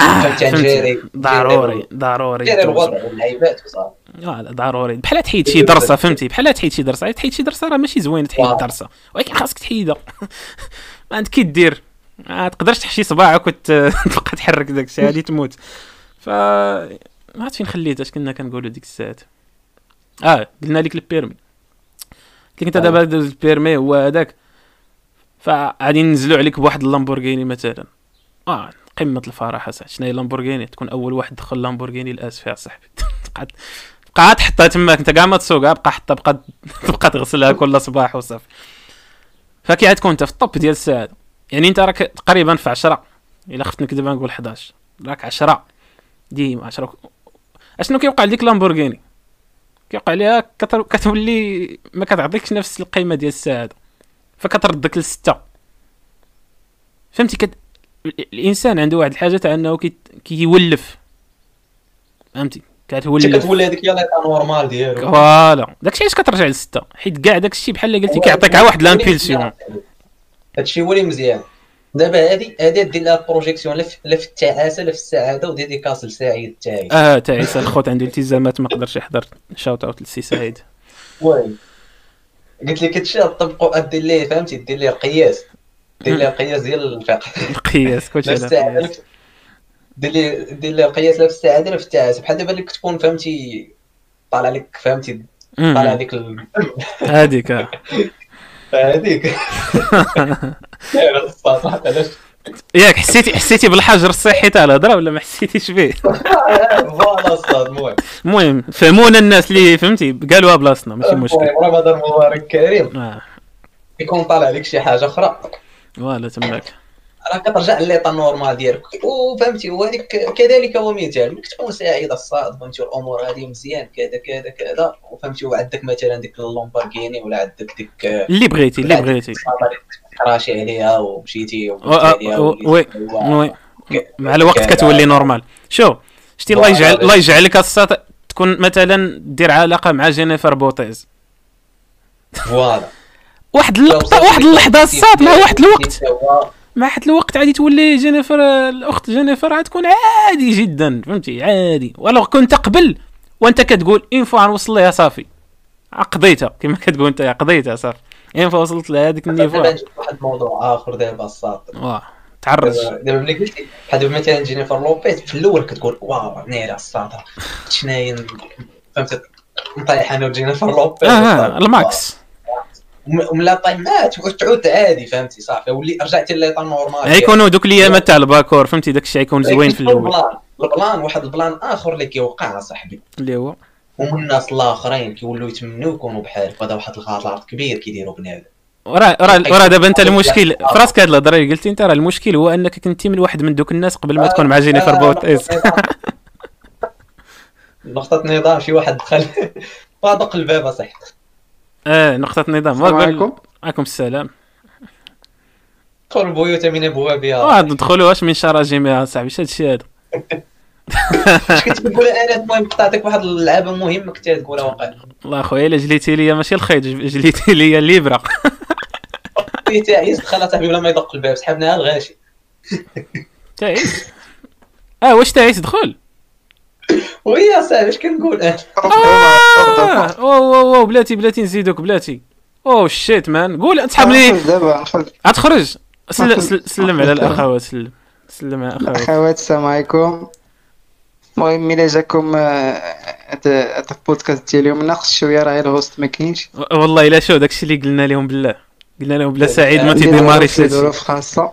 آه، فهمتي نجيري ضروري ضروري. ديري الوضع واللعيبات وصافي لا، ضروري. بحال تحيد شي درسة فهمتي؟ بحال تحيد شي درسة. تحيد شي درسة راه ماشي زوين تحيد. درسة. ولكن خاصك تحيدها. ما عندك كي دير ما تقدرش تحشي صباعك وتبقى تحرك داك الشيء هادي تموت. ف ما عرفت فين خليت اش كنا كنقولوا ديك الساعات؟ آه قلنا لك ال permis. قلت لك انت آه. دابا دوز ال permis هو هذاك. فغادي ننزلوا عليك بواحد اللامبورغيني مثلا. آه قمة الفرح صاحبي شنو هي اللامبورغيني؟ تكون أول واحد دخل لامبورغيني الاس فيها صاحبي تبقى بقى تحطها تماك أنت كاع ما تسوقها بقى حطها بقى تبقى تغسلها كل صباح وصافي فكي عاد تكون انت في ال top ديال السعادة. يعني أنت راك تقريبا في 10 إلا خفت نكذب نقول 11 راك 10 ديما 10 أشنو كيوقع لديك لامبورغيني كيوقع ليها كتولي ما كتعطيكش نفس القيمة ديال السعادة. فكتردك للستة فهمتي؟ كت... ال- الإنسان عنده واحد الحاجة تاع إنه كي... كيولف فهمتي؟ كتولف. كتولي هذيك هي l'état normal ديالو. voilà. داكشي علاش كترجع للستة حيت كاع داكشي بحال اللي قلتي كيعطيك عا واحد l'impulsion هادشي هو اللي مزيان. دابا هادي هادي دير لها projection لا في لا التعاسة لا في السعادة و dédicace لسعيد التاعي آه تعيس الخوت عنده التزامات ما قدرش يحضر. shout out للسي سعيد. oui. قلت لك هادشي طبقوا دير ليه فهمتي؟ دير ليه القياس. دير ليه القياس ديال الفقه. القياس كلشي دير ليه دير ليه القياس لا في السعاده لا في التعاسه بحال دابا اللي كتكون فهمتي طالع لك فهمتي؟ طالع. لك ال- هذيك آه. هذيك الصراحه علاش؟ ياك حسيتي حسيتي بالحجر الصحي تاع الهضرة ولا ما حسيتيش به؟ voilà الصاد المهم. المهم فهمونا الناس اللي فهمتي؟ قالوها بلاصتنا ماشي مشكل. المهم رمضان مبارك كريم. يكون طالع لك شي حاجة أخرى voilà تماك. راه كترجع ل l'état normal ديالك. وفهمتي وهذيك كذلك هو مثال ملي كتكون سعيد الصاد فهمتي والأمور هذه مزيان كذا كذا كذا. وفهمتي وعندك مثلا ديك اللومبارغيني ولا عندك ديك اللي بغيتي اللي بغيتي. كراشي عليها ومشيتي oui oui مع الوقت كتولي normal. شو شتي الله يجعل الله يجعلك تكون مثلا دير علاقة مع جينيفر بوتيز. voilà. واحد اللقطه واحد اللحظة الصات مع واحد الوقت. مع واحد الوقت غادي تولي جينيفر الأخت جينيفر غتكون عادي جدا فهمتي؟ عادي. ولو كنت قبل وأنت كتقول une fois غنوصل ليها صافي. قضيتها كما كتقول أنت قضيتها صافي. اين فوا وصلت لهذيك دابا النيفو نجيب واحد الموضوع آخر دابا الصاد واه تعرج. دابا دابا ملي قلتي بحال دابا مثلا جينيفر لوبيز في الأول كتقول واو نيرة الصاد شناهي فهمت؟ نطيح أنا وجينيفر لوبيز. آه آه، الماكس. وملا طيمات وتعود عادي فهمتي صافي. ولي رجعتي لليطا نورمال. غيكونوا دوك الايامات تاع الباكور فهمتي؟ داك الشيء غيكون زوين في الأول. البلان البلان واحد البلان آخر اللي كيوقع اصاحبي اللي هو؟ هما الناس الآخرين كيولوا يتمنوا يكونوا بحالك وهذا واحد الغلط كبير كيديروا بنادم. وراه راه راه دابا أنت المشكل في راسك هاد الهضرة اللي قلتي أنت راه المشكل هو أنك كنتي من واحد من دوك الناس قبل ما تكون مع جينيفر بوتيز نقطة نظام شي واحد دخل. وادق الباب اصاحبي آه نقطة نظام. السلام عليكم. عليكم السلام. دخل البيوت من ابوابها آه ندخلوا واش من شراجمها صاحبي اش هادشي هذا. اش كنت كتقول أنا المهم نعطيك واحد اللعبه مهمه كنت تقولها واقع. والله اخويا الا جليتي ليا ماشي الخيط جليتي ليا الليبره في تعيس دخل صاحبي بلا ما يدق الباب. سحبناها الغاشي تعيس آه واش تعيس دخل. ويا صاحبي اش كنقول؟ أنا آه أو أو أو بلاتي بلاتي نزيدوك بلاتي. أو شيت مان قول تسحب لي. دابا. غتخرج سل- سل- سلم على الأخوات سلم. سلم على الأخوات. أخوات السلام عليكم. المهم إلى جاكم هذا البودكاست ديال اليوم ناقص شوية راه ال host ما كاينش والله الا شو داكشي اللي قلنا لهم بالله قلنا لهم بلا سعيد ما تي démarrer ش ظروف خاصه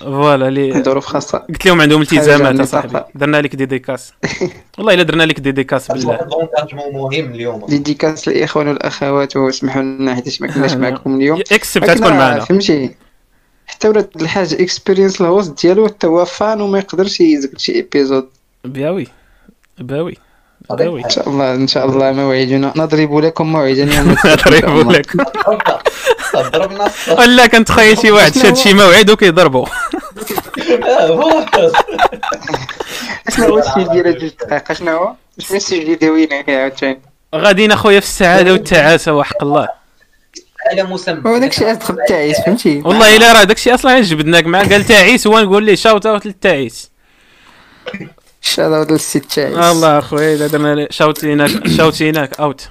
voilà لي ظروف خاصه قلت لهم عندهم التزامات اصاحبي درنا لك dédicace والله الا درنا لك dédicace بالله مهم اليوم dédicace للاخوان والاخوات واسمحوا لنا حيت ما كناش معكم اليوم اكسبت تكون معنا فهمتي حتى ولات الحاجة اكسبيرينس الهوست ديالو حتى هو فان وما يقدرش يزقد شي ايبيزود باوي باوي باوي إن شاء الله إن شاء الله موعدنا نضرب لكم موعدا. نضرب لك ضربنا ولا كنتخيل شي واحد شاد شي موعد وكيضربو شنو هو. السيل ديال جوج دقائق. شنو هو؟ شنو داويين فيه عاوتاني. غاديين اخويا في السعادة والتعاسة وحق الله. على مسمى. هو داكشي ادخل التعيس فهمتي؟ والله إلا راه داكشي أصلا جبدناك معاه قال تعيس هو نقول ليه shout out للتعيس. هذا السي التعيس الله اخويا الا درنا shout يناك shout يناك out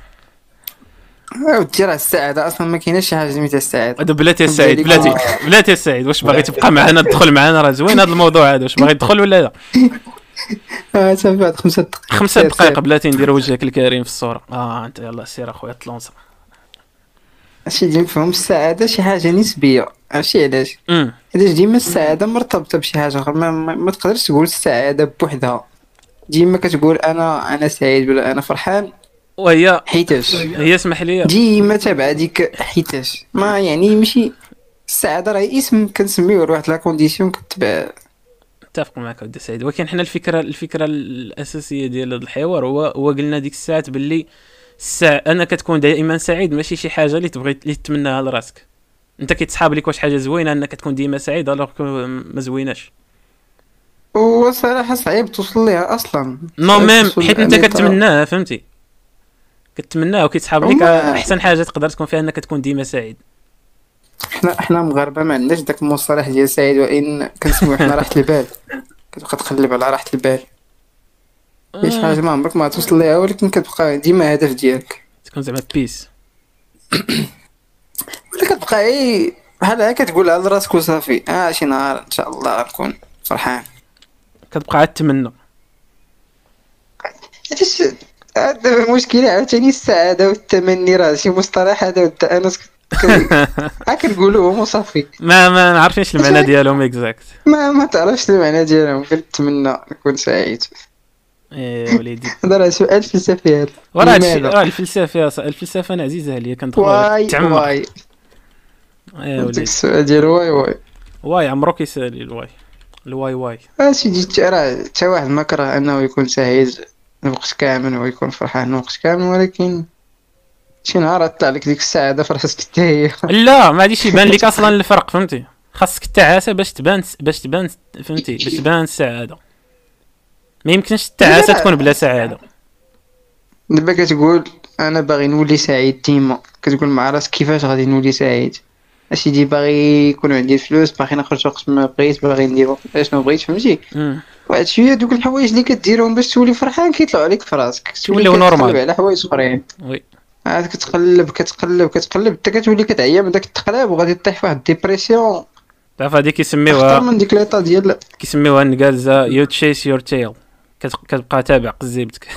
ودي راه السعاده أصلا ما كايناش شي حاجة سميتها السعاده هذا بلاتي السعيد بلاتي. بلاتي السعيد واش باغي تبقى معنا؟ تدخل معنا راه زوين هذا الموضوع هذا واش باغي تدخل ولا لا؟ آه بعد خمسة دقائق. خمسة دقائق. بلاتي ندير وجهك الكريم في الصورة. آه أنت يلا سير أخويا تلونسا. اش ديما نفهم السعادة شي حاجة نسبية عرفتي علاش؟ علاش ديما السعادة مرتبطة بشي حاجة أخرى ما, ما, ما تقدرش تقول السعادة بوحدها. ديما كتقول أنا أنا سعيد ولا أنا فرحان. وهي حيتاش؟ هي اسمح لي ديما تابعه ديك حيتاش. ما يعني ماشي السعادة راه اسم كنسميوه لواحد la condition كتبع. اتفق معك ودي سعيد ولكن حنا الفكرة الفكرة الأساسية ديال هذا الحوار هو هو قلنا ديك الساعات باللي الساعة أنا كتكون دائما سعيد ماشي شي حاجة اللي تبغي اللي تتمناها لراسك أنت كيتسحاب لك واش حاجة زوينة أنك تكون ديما سعيد alors ما زويناش. وصراحه صعيب توصل ليها أصلا. non même حيت أنت لأن كتمناها فهمتي؟ كتمناها وكيتسحاب لك أحسن حاجة تقدر تكون فيها أنك تكون ديما سعيد. حنا حنا مغاربة ما عندناش داك المصطلح ديال سعيد وإن كنسميو حنا راحة البال. كتبقى تقلب على راحة البال. هي شي حاجة ما عمرك ما توصل ليها ولكن كتبقى ديما هدف ديالك. تكون زعما بيس ولا كتبقى أي بحال هكا كتقولها لراسك وصافي. آه شي نهار إن شاء الله غنكون فرحان. كتبقى عاد تمنى. علاش؟ هذا المشكلة عاوتاني السعادة والتمني راه شي مصطلح هذا ودا أنا كنقولوهم وصافي. ما ما نعرفش المعنى ديالهم exact ما ما تعرفش المعنى ديالهم كنتمنى نكون سعيد. إيه وليدي. هذا راه سؤال فلسفي هذا وراه؟ راه الفلسفة الفلسفة أنا عزيزة عليا كندخل why تعمق. why. إيه وليدي. السؤال ديال واي واي. واي عمرو كيسالي ال why. ال why why. اسيدي راه حتى واحد ما كره أنه يكون سعيد الوقت كامل ويكون فرحان الوقت كامل ولكن شي نهار طلع لك ديك السعادة في راسك حتى هي. لا ما غاديش يبان لك أصلا الفرق فهمتي؟ خاصك التعاسه باش تبان باش تبان فهمتي؟ باش تبان السعاده ما يمكنش التعاسة. تكون بلا سعادة. دابا كتقول أنا باغي نولي سعيد ديما. كتقول مع راسك كيفاش غادي نولي سعيد؟ أسيدي باغي يكون عندي الفلوس باغي نخرج وقت ما بغيت باغي ندير شنو بغيت فهمتي. واحد شوية دوك الحوايج اللي كديرهم باش تولي فرحان كيطلعوا عليك في راسك. تولي normal. على حوايج أخرين. oui. عاد كتقلب كتقلب كتقلب. حتى كتولي كتعيا من داك التقلاب وغادي طيح في واحد ال dépression. تعرف هذه أكثر كيسميوها من ديك l'état ديال كيسميوها النقالزة. you chase your tail كتبقى تابع قزيبتك.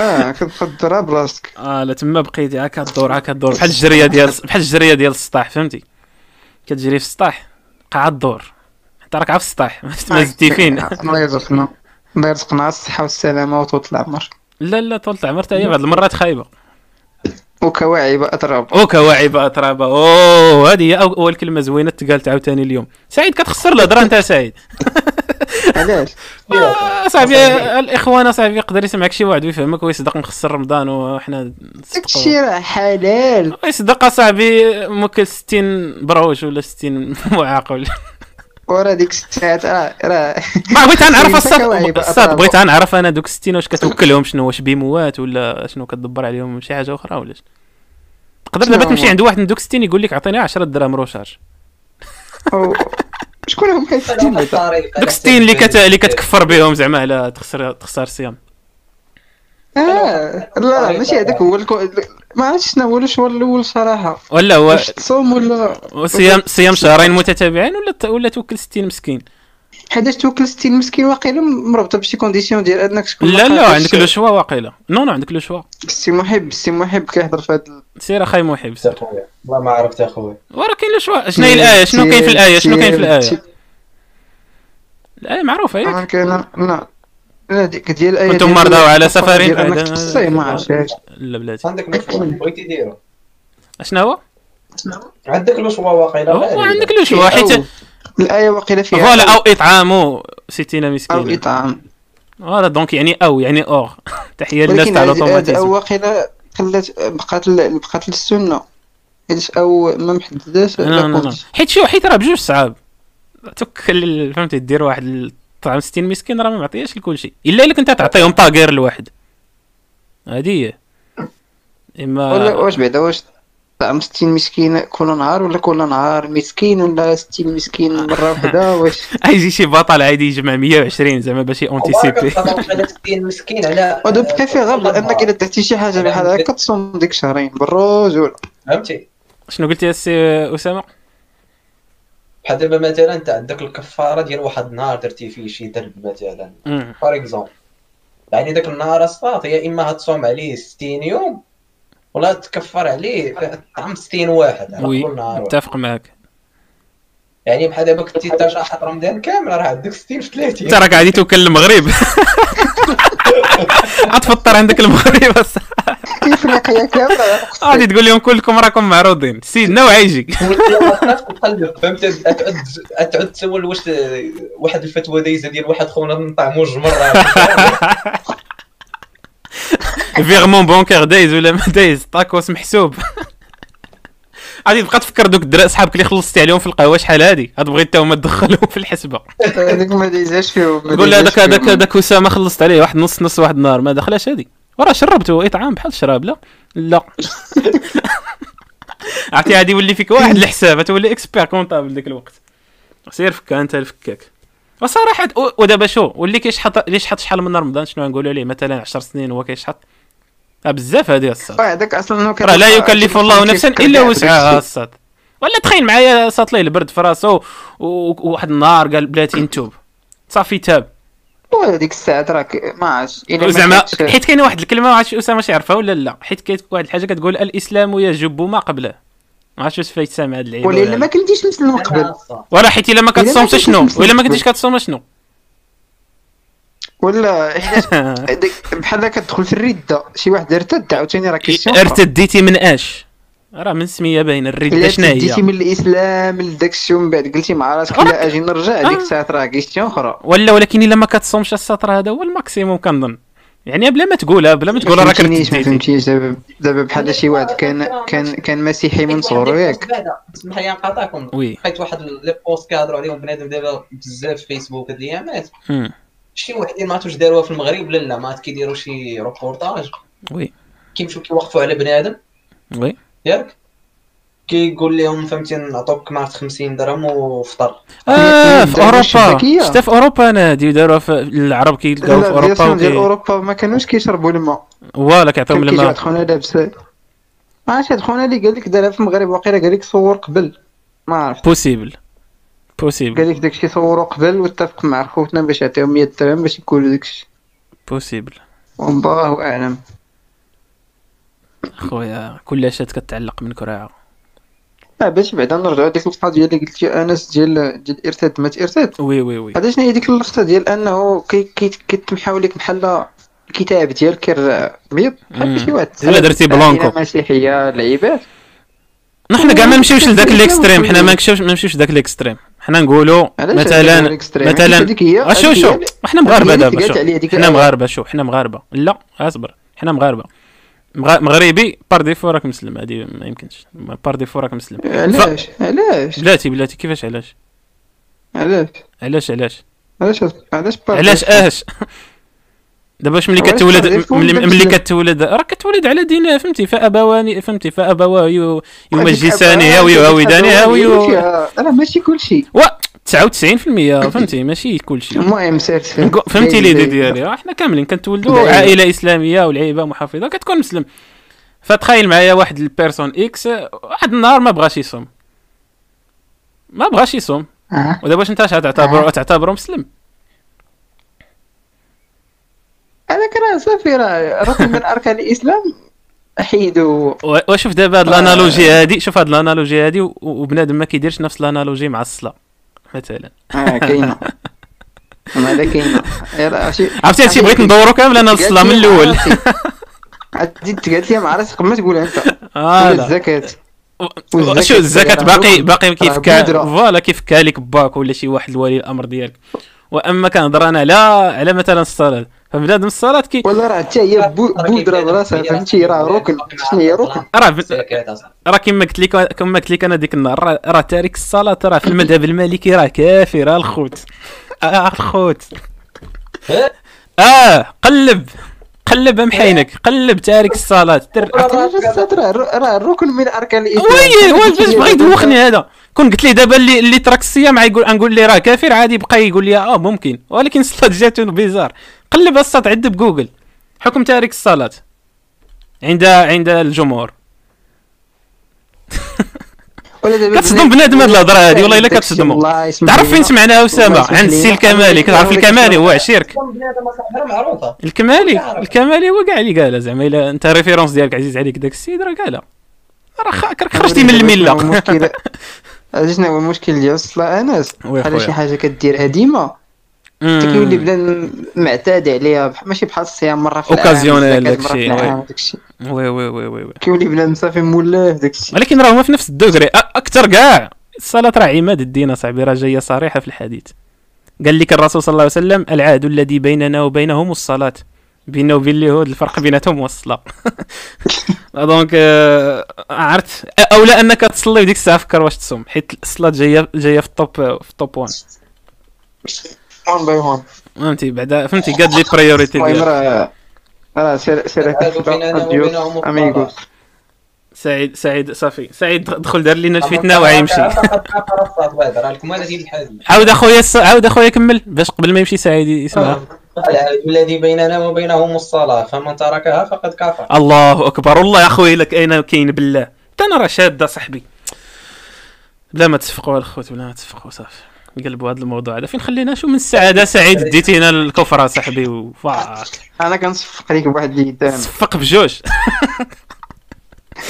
آه كتبقى تدرها براسك آه لا تما بقيتي هكا الدور هكا الدور بحال الجرية ديال بحال الجرية ديال السطاح فهمتي؟ كتجري في السطاح قاع الدور أنت راك عارف السطاح ما زدتي فين. الله يرزقنا. الله يرزقنا الصحة والسلامة وطول العمر. لا لا طول العمر حتى هي بعض المرات خايبة. وكواعب أتراب. أو كواعب اترابه أوه هذه هي أول كلمة زوينة تقالت عاوتاني اليوم. سعيد كتخسر الهضرة أنت سعيد. علاش؟ آه، صاحبي الإخوان صاحبي يقدر يسمعك شي واحد ويفهمك ويصدق مخسر رمضان وحنا داكشي راه حلال. يصدق صاحبي ممكن 60 بروش ولا 60 معاق ولا. ورا ديك الساعات راه راه. ما بغيت نعرف الصاد. بغيت نعرف أنا دوك 60 واش كتوكلهم شنو واش بيموات ولا شنو كتدبر عليهم شي حاجة أخرى ولا شنو؟ تقدر دابا تمشي؟ عند واحد من دوك 60 يقول لك عطيني 10 دراهم روشارج شكون هما هاد 60 بعدا دوك 60 اللي كت... اللي كتكفر بهم زعما على تخسر تخسر الصيام آه لا ماشي هذاك هو الكو... ما عرفتش شنو هو الشهر الأول صراحة. ولا هو واش تصوم ولا صيام صيام شهرين متتابعين ولا ولا توكل 60 مسكين؟ حيتاش توكل 60 مسكين واقيلا مربوطة بشي condition ديال انك شكون لا لا عندك le choix واقيلا. non non عندك le choix السي محب السي محب كيهضر في هاد سير اخاي محب. سير والله ما عرفت أخويا. وراه كاين le choix شنو هي الآية؟ شنو كاين في الآية؟ شنو كاين في الآية؟ الآية معروفة ياك. أنا كاين لا لا ديك ديال الآية كنتم ديال مرضى الكفارة سفر؟ ما عرفتش. لا بلاتي. عندك بغيتي ديرو. شنو هو؟ عندك لو شوا واقيلا. هو. عندك لو شوا حيت الآية واقيلا فيها فوالا أو إطعام 60 أو مسكين إطعام. فوالا دونك يعني أو يعني اور تحية للناس تاع هاد أو الاوتوماتيزم واقيلا خلات بقات بقات السنة حيت أو ما محدداش حيت شو حيت راه بجوج صعاب. توكل فهمتي دير واحد الطعام 60 مسكين راه ما معطياش لكل شيء. إلا إلا كنت تعطيهم طاقير الواحد هذه هي. إما واش بعدا؟ واش طعم 60 مسكين كل نهار ولا كل نهار؟ مسكين ولا 60 مسكين؟ مرة واحدة واش؟ يجي شي بطل عادي يجمع 120 زعما باش على 60 مسكين على فيه غير انك الا درتي شي حاجة بحال هكا تصوم ديك شهرين بالرجوله فهمتي؟ شنو قلتي يا سي أسامة؟ بحال دابا مثلا أنت عندك الكفارة ديال واحد النهار درتي فيه شي درب مثلا. par exemple يعني داك النهار الصافي يا إما هتصوم عليه 60 يوم ولا تكفر عليه. طعم 60 واحد على oui كل نهار. واحد. متفق معك يعني بحال دابا كنتي انت شاحط رمضان كامل راه عندك 60 في 30 انت راك غادي توكل المغرب. غتفطر عندك المغرب. إفريقيا كاملة. غادي تقول لهم كلكم راكم معروضين. سيدنا وعيجي تقلب فهمت؟ تعود تعود تسول واش واحد الفتوى دايزه ديال واحد خونا نطعمو مرات virement bancaire دايز ولا ما دايز طاكوس محسوب غادي تبقى تفكر دوك الدراري صحابك اللي خلصتي عليهم في القهوه شحال هادي غتبغي انت هما تدخلهم في الحسبه هذيك ما دايزاش فيهم ما قول له دايزاش هذاك هذاك. هذاك اسامه خلصت عليه واحد نص نص واحد النهار ما دخلاش هادي وراه شربته اطعام بحال الشراب لا لا عرفتي غادي يولي فيك واحد الحساب تولي expert comptable ديك الوقت سير فكا انت الفكاك وصراحه ودابا شو واللي كيشحط اللي شحط شحال من رمضان شنو نقولوا عليه مثلا 10 سنين هو كيشحط بزاف هذه الصاد آه، هذاك أصلا راه لا يكلف الله نفسا إلا وسعها الصاد ولا تخيل معايا صات ليه البرد في راسو وواحد النهار قال بلاتي نتوب. صافي تاب. هذيك الساعات راك ما عرفتش إلا ما زعما حيت كاينة واحد الكلمة ما عرفتش أسامة شي يعرفها ولا لا. حيت كاين واحد الحاجة كتقول الإسلام يجب ما قبله. ما عرفتش واش فايت سامع هاد العيب ولا إلا ما كنتيش مسلم قبل. ولا حيت إلا ما كتصومش شنو؟ ولا ما. كنتيش كتصوم شنو؟ ولا ديك- بحال كتدخل في الرده شي واحد ارتد عاوتاني راه question. ارتديتي من أش؟ راه من سمية باين الرده الا شنو ارتديتي هي؟ من الإسلام لداك الشيء ومن بعد قلتي مع راسك لا أجي نرجع ديك آه. الساعات راه question أخرى. ولا ولكن إلا ما كتصومش السطر هذا هو ال maximum كنظن. يعني بلا ما تقولها بلا ما تقول راك ما فهمتيش دابا دابا بحال شي واحد كان كان كان مسيحي من صغرو ياك. اسمح لي نقاطعكم oui. لقيت واحد les posts كيهضروا عليهم بنادم دابا بزاف في فيسبوك هاد الأيامات. شي وحدين ما عرفتش داروها في المغرب لا لا ما كيديروا شي reportage oui. كيمشيو كيوقفوا على بنادم. oui. ياك؟ كيقول لهم فهمتي نعطوك ما عرفت 50 درهم وفطر. آه في أوروبا. شتا في أوروبا أنا هادي داروها في العرب كيلقاو في أوروبا ديال ديال وكي أوروبا ما كانوش كيشربوا الماء. voilà كيعطيهم كيجي الماء واحد خونا لابس ما عرفتش هاد خونا اللي قال لك دارها في المغرب واقيلا قال لك صور قبل. ما عرفت. possible possible قال لك داكشي صوروا قبل واتفق مع خوتنا باش يعطيهم 100 درهم باش يقولوا داكشي possible والله اعلم خويا كل شاة كتعلق من كراعه آه باش بعدا نرجعوا ديك القضية اللي قلت لي انس ديال ديال ارتد ما ارتد oui oui oui هذا شنو هي ديك اللقطه ديال انه كي كي كيتمحاو لك بحال الكتاب ديالك كير بيض بحال شي واحد بحال درتي blanco. عائلة مسيحيه لعيبات نحن كاع ما نمشيوش لذاك ال extrême حنا ما نمشيوش ما نمشيوش لذاك ال extrême حنا نقولوا مثلا؟ مثلا شو شو حنا مغاربة دابا شو حنا. مغاربة شو حنا مغاربة. لا أصبر. حنا مغاربة. مغ- مغربي par défaut راك مسلم. هذه ما يمكنش. par défaut راك مسلم. علاش؟ علاش؟ بلاتي بلاتي. كيفاش علاش؟ علاش؟ علاش علاش؟ علاش؟ علاش علاش؟ اش دابا واش ملي علاش كتولد ملي؟ كتولد؟ راك كتولد على دين فهمتي؟ فابواني فهمتي؟ فأبواه يمجسانها هذيك ويعاودانها ويو راه ماشي كلشي و 99% فهمتي؟ ماشي كلشي المهم سير فهمتي داير. ديالي؟ إحنا كاملين كنتولدوا. عائلة إسلامية والعيبه محافظة كتكون مسلم. فتخيل معايا واحد ال personne X واحد النهار ما بغاش يصوم. ما بغاش يصوم. آه. ودابا واش أنت تعتبر آه. تعتبره مسلم. هذاك راه صافي راه ركن من أركان الإسلام حيدو. و- وشوف دابا هاد ال analogie هادي شوف هاد ال analogie هادي وبنادم ما كيديرش نفس ال analogie مع الصلاة مثلا. آه كاينة. هذا كاينة. عرفتي عرفتي هادشي بغيت ندورو كامل؟ أنا الصلاة من الأول. عاد قالت لي مع راسك ما تقولها أنت. آه لا. الزكاة. شو الزكاة باقي. باقي كيف راه كا بودرة. voilà كيف كالك باك ولا شي واحد ولي الأمر ديالك. وأما كنهضر أنا على على مثلا الصلاة. فبنادم الصلاه كي ولا راه حتى هي بو- بودرة براسها فهمتي؟ راه ركن شنو هي ركن راه. راه كما قلت لك كما قلت لك أنا ديك النهار راه- تارك الصلاة راه في المذهب المالكي راه كافر آه الخوت. آه الخوت. آه قلب قلب محينك قلب تارك الصلاة. تر... راه الركن من أركان الاسلام oui oui باش بغا يدوخني هذا. كون قلت لي دابا اللي اللي ترك الصيام يقول نقول لي راه كافر عادي يبقى يقول لي آه ممكن ولكن الصلاه جاتو bizarre قلب الصاد عد بجوجل حكم تارك الصلاه عند عند الجمهور كتصدم بنادم هاد الهضره هادي والله الا كتصدموا تعرف فين سمعناها اسامه عند السي الكمالي كتعرف الكمالي هو عشيرك الكمالي الكمالي هو كاع اللي قالها زعما الا انت référence ديالك عزيز عليك داك السيد راه قالها راه خرجتي من المله عرفتي شنو هو المشكل ديال الصلاة أنس؟ بحال. شي حاجة كديرها ديما. حتى كيولي بنادم معتاد عليها ماشي بحال الصيام مرة في العام، oui. داك الشيء. oui oui oui oui كيولي بنادم صافي مولاة في داك الشيء. ولكن راه هما في نفس ال degré أكثر كاع. الصلاة راه عماد الدين أصاحبي راه جاية صريحة في الحديث. قال لك الرسول صلى الله عليه وسلم العهد الذي بيننا وبينهم الصلاة. بيننا وبين اليهود الفرق بيناتهم هو الصلاه donc آه، عرفت اولا انك تصلي وديك الساعة فكر واش تصوم حيت الصلاه جاية جاية في ال top في ال top 1 one by one فهمتي بعدا فهمتي قاد les priorités ديالك راه راه سير سير amigos سعيد سعيد صافي سعيد دخل دار لينا الفتنه وغيمشي الحديث عاود اخويا عاود اخويا كمل باش قبل ما يمشي سعيد يسمعها العهد الذي بيننا وبينهم الصلاة فمن تركها فقد كفر. الله أكبر. والله يا خويا لك أين كاين بالله؟ حتى أنا راه شاده صاحبي. بلا ما تسفقوا الخوت بلا ما تسفقوا صافي نقلبوا هذا الموضوع. هذا فين خلينا شو من السعادة؟ سعيد ديتينا الكفر صاحبي. وفاك أنا كنصفق ليك بواحد اللي قدام صفق بجوج.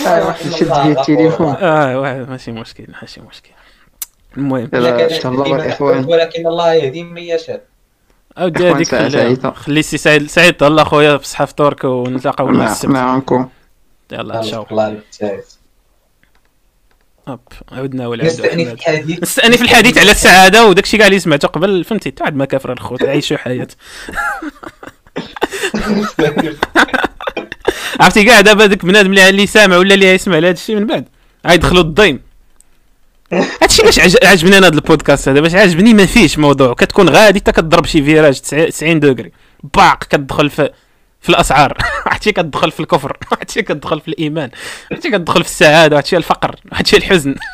واحد شد بيه التليفون آه واحد ماشي مشكل ماشي مشكل. المهم. ولكن الله يهدي من يشاء. اودي هذيك خلي سي سعيد سعيد الله اخويا بصحه فطورك ونتلاقاو مع السبت. معكم يلا تشاو الله يبارك هوب عاودنا ولا نستأنف. الحديث. نستأنف الحديث على السعادة وداكشي كاع اللي سمعته قبل فهمتي؟ تعاد ما كافر الخوت عيشوا حياة. عرفتي كاع دابا داك بنادم اللي اللي سامع ولا اللي يسمع لهذا الشيء من بعد؟ غيدخلوا الضيم. هادشي باش عج- عجبني أنا هذا البودكاست هذا باش عجبني ما فيهش موضوع. كتكون غادي حتى كضرب شي virage تسع- 90 دوغري باق كتدخل في في الأسعار. حتى كتدخل في الكفر. حتى كتدخل في الإيمان. حتى كتدخل في السعادة. حتى الفقر. حتى الحزن.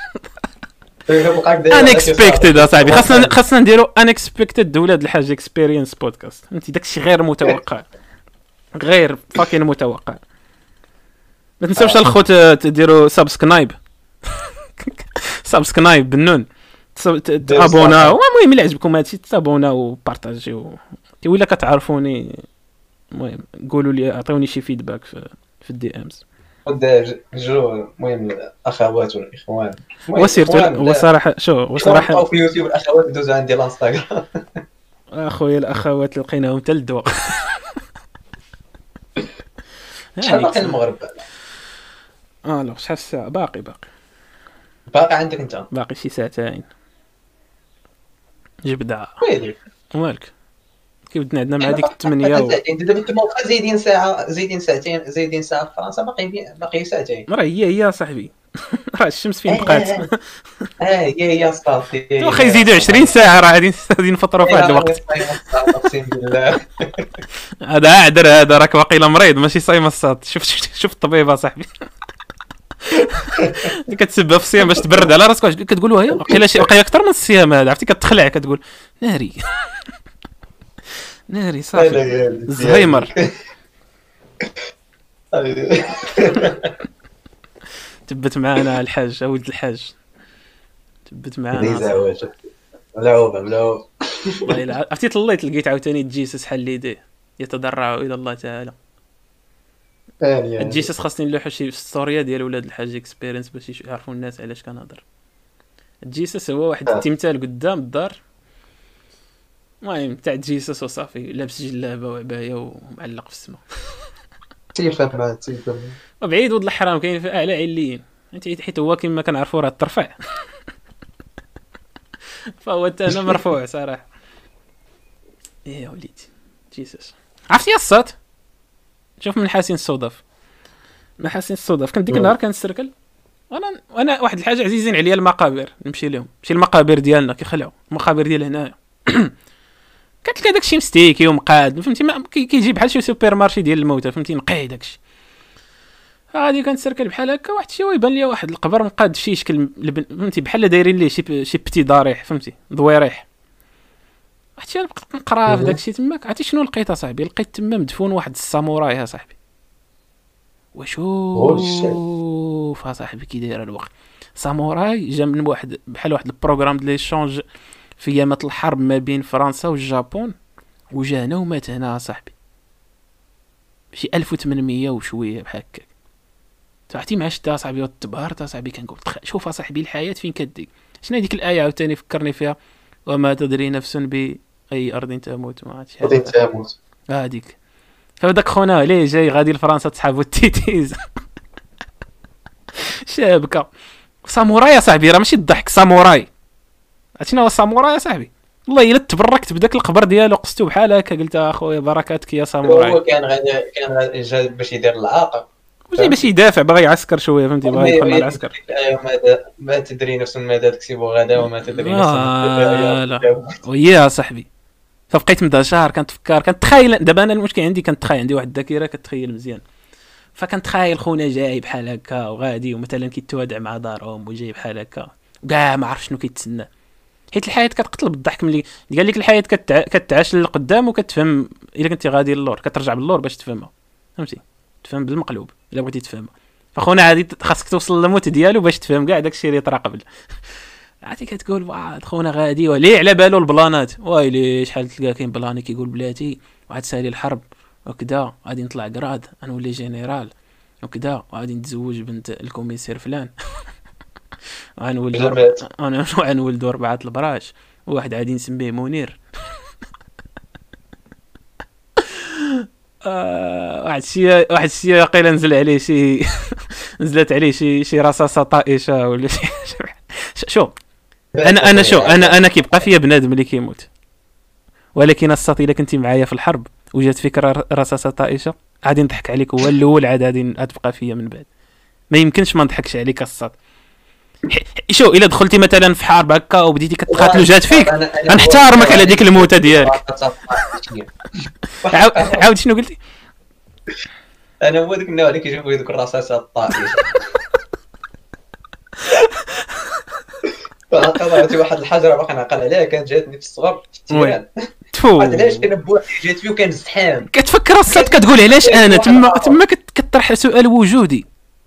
unexpected أصاحبي. خاصنا خاصنا نديرو unexpected ولاد الحاج experience podcast فهمتي؟ داكشي غير متوقع. غير فاكين متوقع. ما تنساوش الخوت آه، تديروا subscribe ت- تابونا المهم الا عجبكم هادشي تابونا وبارطاجيو ولا كتعرفوني المهم قولوا لي عطيوني شي feedback في, في ال DMs جو المهم الاخوات والاخوان المهم وسيرت الإخوان، هو صراحة شو هو صراحة في يوتيوب الاخوات دوزوا عندي الانستغرام اخويا الاخوات لقيناهم حتى الدواء شحال باقي المغرب آه لا شحال الساعة باقي باقي باقي عندك انت. باقي شي ساعتين. جبدة ويلي. مالك كي بدنا عندنا مع ديك الثمانية و... دابا أنت موقع زايدين ساعه زايدين ساعتين زايدين ساعة في فرنسا باقي باقي ساعتين. راه هي هي صاحبي. راه الشمس فين آه، بقات؟ آه هي هي صافي. واخا يزيدوا 20 ساعة راه غادي غادي نفطروا في هذا الوقت. أقسم بالله. هذا عذر هذا راك واقيلا مريض ماشي صايم الصاد. شوف شوف الطبيب اصاحبي اللي كتسبها في الصيام باش تبرد على راسك كتقول هي واقيلا شي واقيلا أكثر من الصيام هذا عرفتي؟ كتخلع كتقول ناري ناري صافي. زهايمر تبت معانا الحاج ولد الحاج. تبت معانا. زعواج ملعوبة ملعوبة. عرفتي طليت لقيت عاوتاني جيسس حل يديه يتضرع إلى الله تعالى. جيسس خاصني نلوحو شي ستوريا ديال ولاد الحاج اكسبيرينس باش يعرفوا الناس علاش كنهضر جيسس هو واحد آه. التمثال قدام الدار. المهم تاع جيسس وصافي لابس جلابة وعباية ومعلق في السماء تيفهم مع تيفهم وبعيد ولد الحرام كاين في أعلى عليين. حيت هو كما كنعرفوا راه الترفع فهو أنا مرفوع صراحة. إيه وليدي جيسس عرفتي الصوت؟ شوف من حاسين الصدف محاسن الصدف كنت ديك النهار كنسركل وأنا وأنا واحد الحاجة عزيزين عليا المقابر. نمشي لهم. نمشي المقابر ديالنا كيخلعوا. المقابر ديال هنايا. كتلقى داكشي mastiqué ومقاد. فهمتي؟ كيجي بحال شي سوبر مارشي ديال الموتى. فهمتي؟ نقي داكشي. غادي كنتسركل بحال هكا. واحد شي يبان لي واحد القبر مقاد شي شكل فهمتي؟ بحال دايرين ليه شي شي petit ضريح. فهمتي؟ ضويريح. واحد شي بقيت نقرا في مهم. داكشي تماك. عرفتي شنو لقيت أصاحبي؟ لقيت تما مدفون واحد الساموراي أصاحبي. وشوف أصاحبي كي داير الوقت. ساموراي جا من واحد بحال واحد ال programme ديال les échanges في ايامات الحرب ما بين فرنسا والجابون وجا هنا ومات هنا صاحبي شي 1800 وشوية بحال هكاك. عرفتي مع شتا صاحبي وتبهرت صاحبي كنقول. شوف صاحبي الحياة فين كدي شنو هذيك الآية عاوتاني فكرني فيها؟ وما تدري نفس باي أرض تموت ما عرفتش غادي تموت. هذيك. فداك خونا عليه جاي غادي لفرنسا تسحبوا التيتيز؟ شابكة. ساموراي يا صاحبي راه ماشي الضحك ساموراي. عرفتي شنو هو الساموراي يا صاحبي؟ والله إلا تبركت بداك القبر ديالو قصتو بحال هكا قلت أخويا بركاتك يا ساموراي. هو كان غادي كان غادي جا باش يدير العاقة. وجاي باش يدافع باغي يعسكر شوية فهمتي؟ باغي يدخل مع العسكر ماذا ما تدري نفس ماذا تكسب غدا وما تدري نفس آه، لا. ويا صاحبي. فبقيت مدشار كنتفكر كنتخيل دابا أنا المشكل عندي كنتخيل عندي واحد الذاكرة كتخيل مزيان. فكنتخيل خونا جاي بحال هكا وغادي ومثلا كيتوادع مع دارهم وجاي بحال هكا كاع ما عرف شنو كيتسنى. حيت الحياة كتقتل بالضحك ملي قال لك الحياة كتع... كتعاش للقدام وكتفهم إلا كنتي غادي للور كترجع باللور باش تفهمها. فهمتي؟ تفهم بالمقلوب إلا بغيتي تفهمها. فخونا عادي خاصك توصل للموت ديالو باش تفهم كاع داكشي اللي طرا قبل. عرفتي كتقول واه خونا غادي وليه على بالو ال plan ات؟ ويلي شحال تلقى كاين بلاني كيقول بلاتي واحد سالي الحرب وكذا غادي نطلع grade غنولي général وكذا وغادي نتزوج بنت الكوميسير فلان. غنولدو. أنا غنولدو أربعة البراش وواحد غادي نسميه منير. آه، واحد الشيء واحد الشيء قيل نزل عليه شي نزلت عليه شي شي رصاصة طائشة ولا شي- شوف أنا أنا شو أنا أنا كيبقى فيا بنادم اللي كيموت. ولكن الساط الا كنتي معايا في الحرب. وجات فيك ر- رصاصة طائشة. غادي نضحك عليك هو الأول عاد غادي غتبقى فيا من بعد. ما يمكنش ما نضحكش عليك الساط. شو إلا دخلتي مثلا في حرب هكا وبديتي كتقاتل وجات فيك غنحتارمك على ديك الموتة ديالك. عاود عاود شنو قلتي؟ أنا هو ذاك النوع اللي كيجيبوا هذوك الرصاصات الطائشة. قضيت واحد الحجره باقي نعقل عليها كانت جاتني في الصغر في تفو. عاد علاش كان بوحدي جات فيه وكان زحام. كتفكر الصاد كتقول علاش أنا؟ تما تما كت- كطرح سؤال وجودي.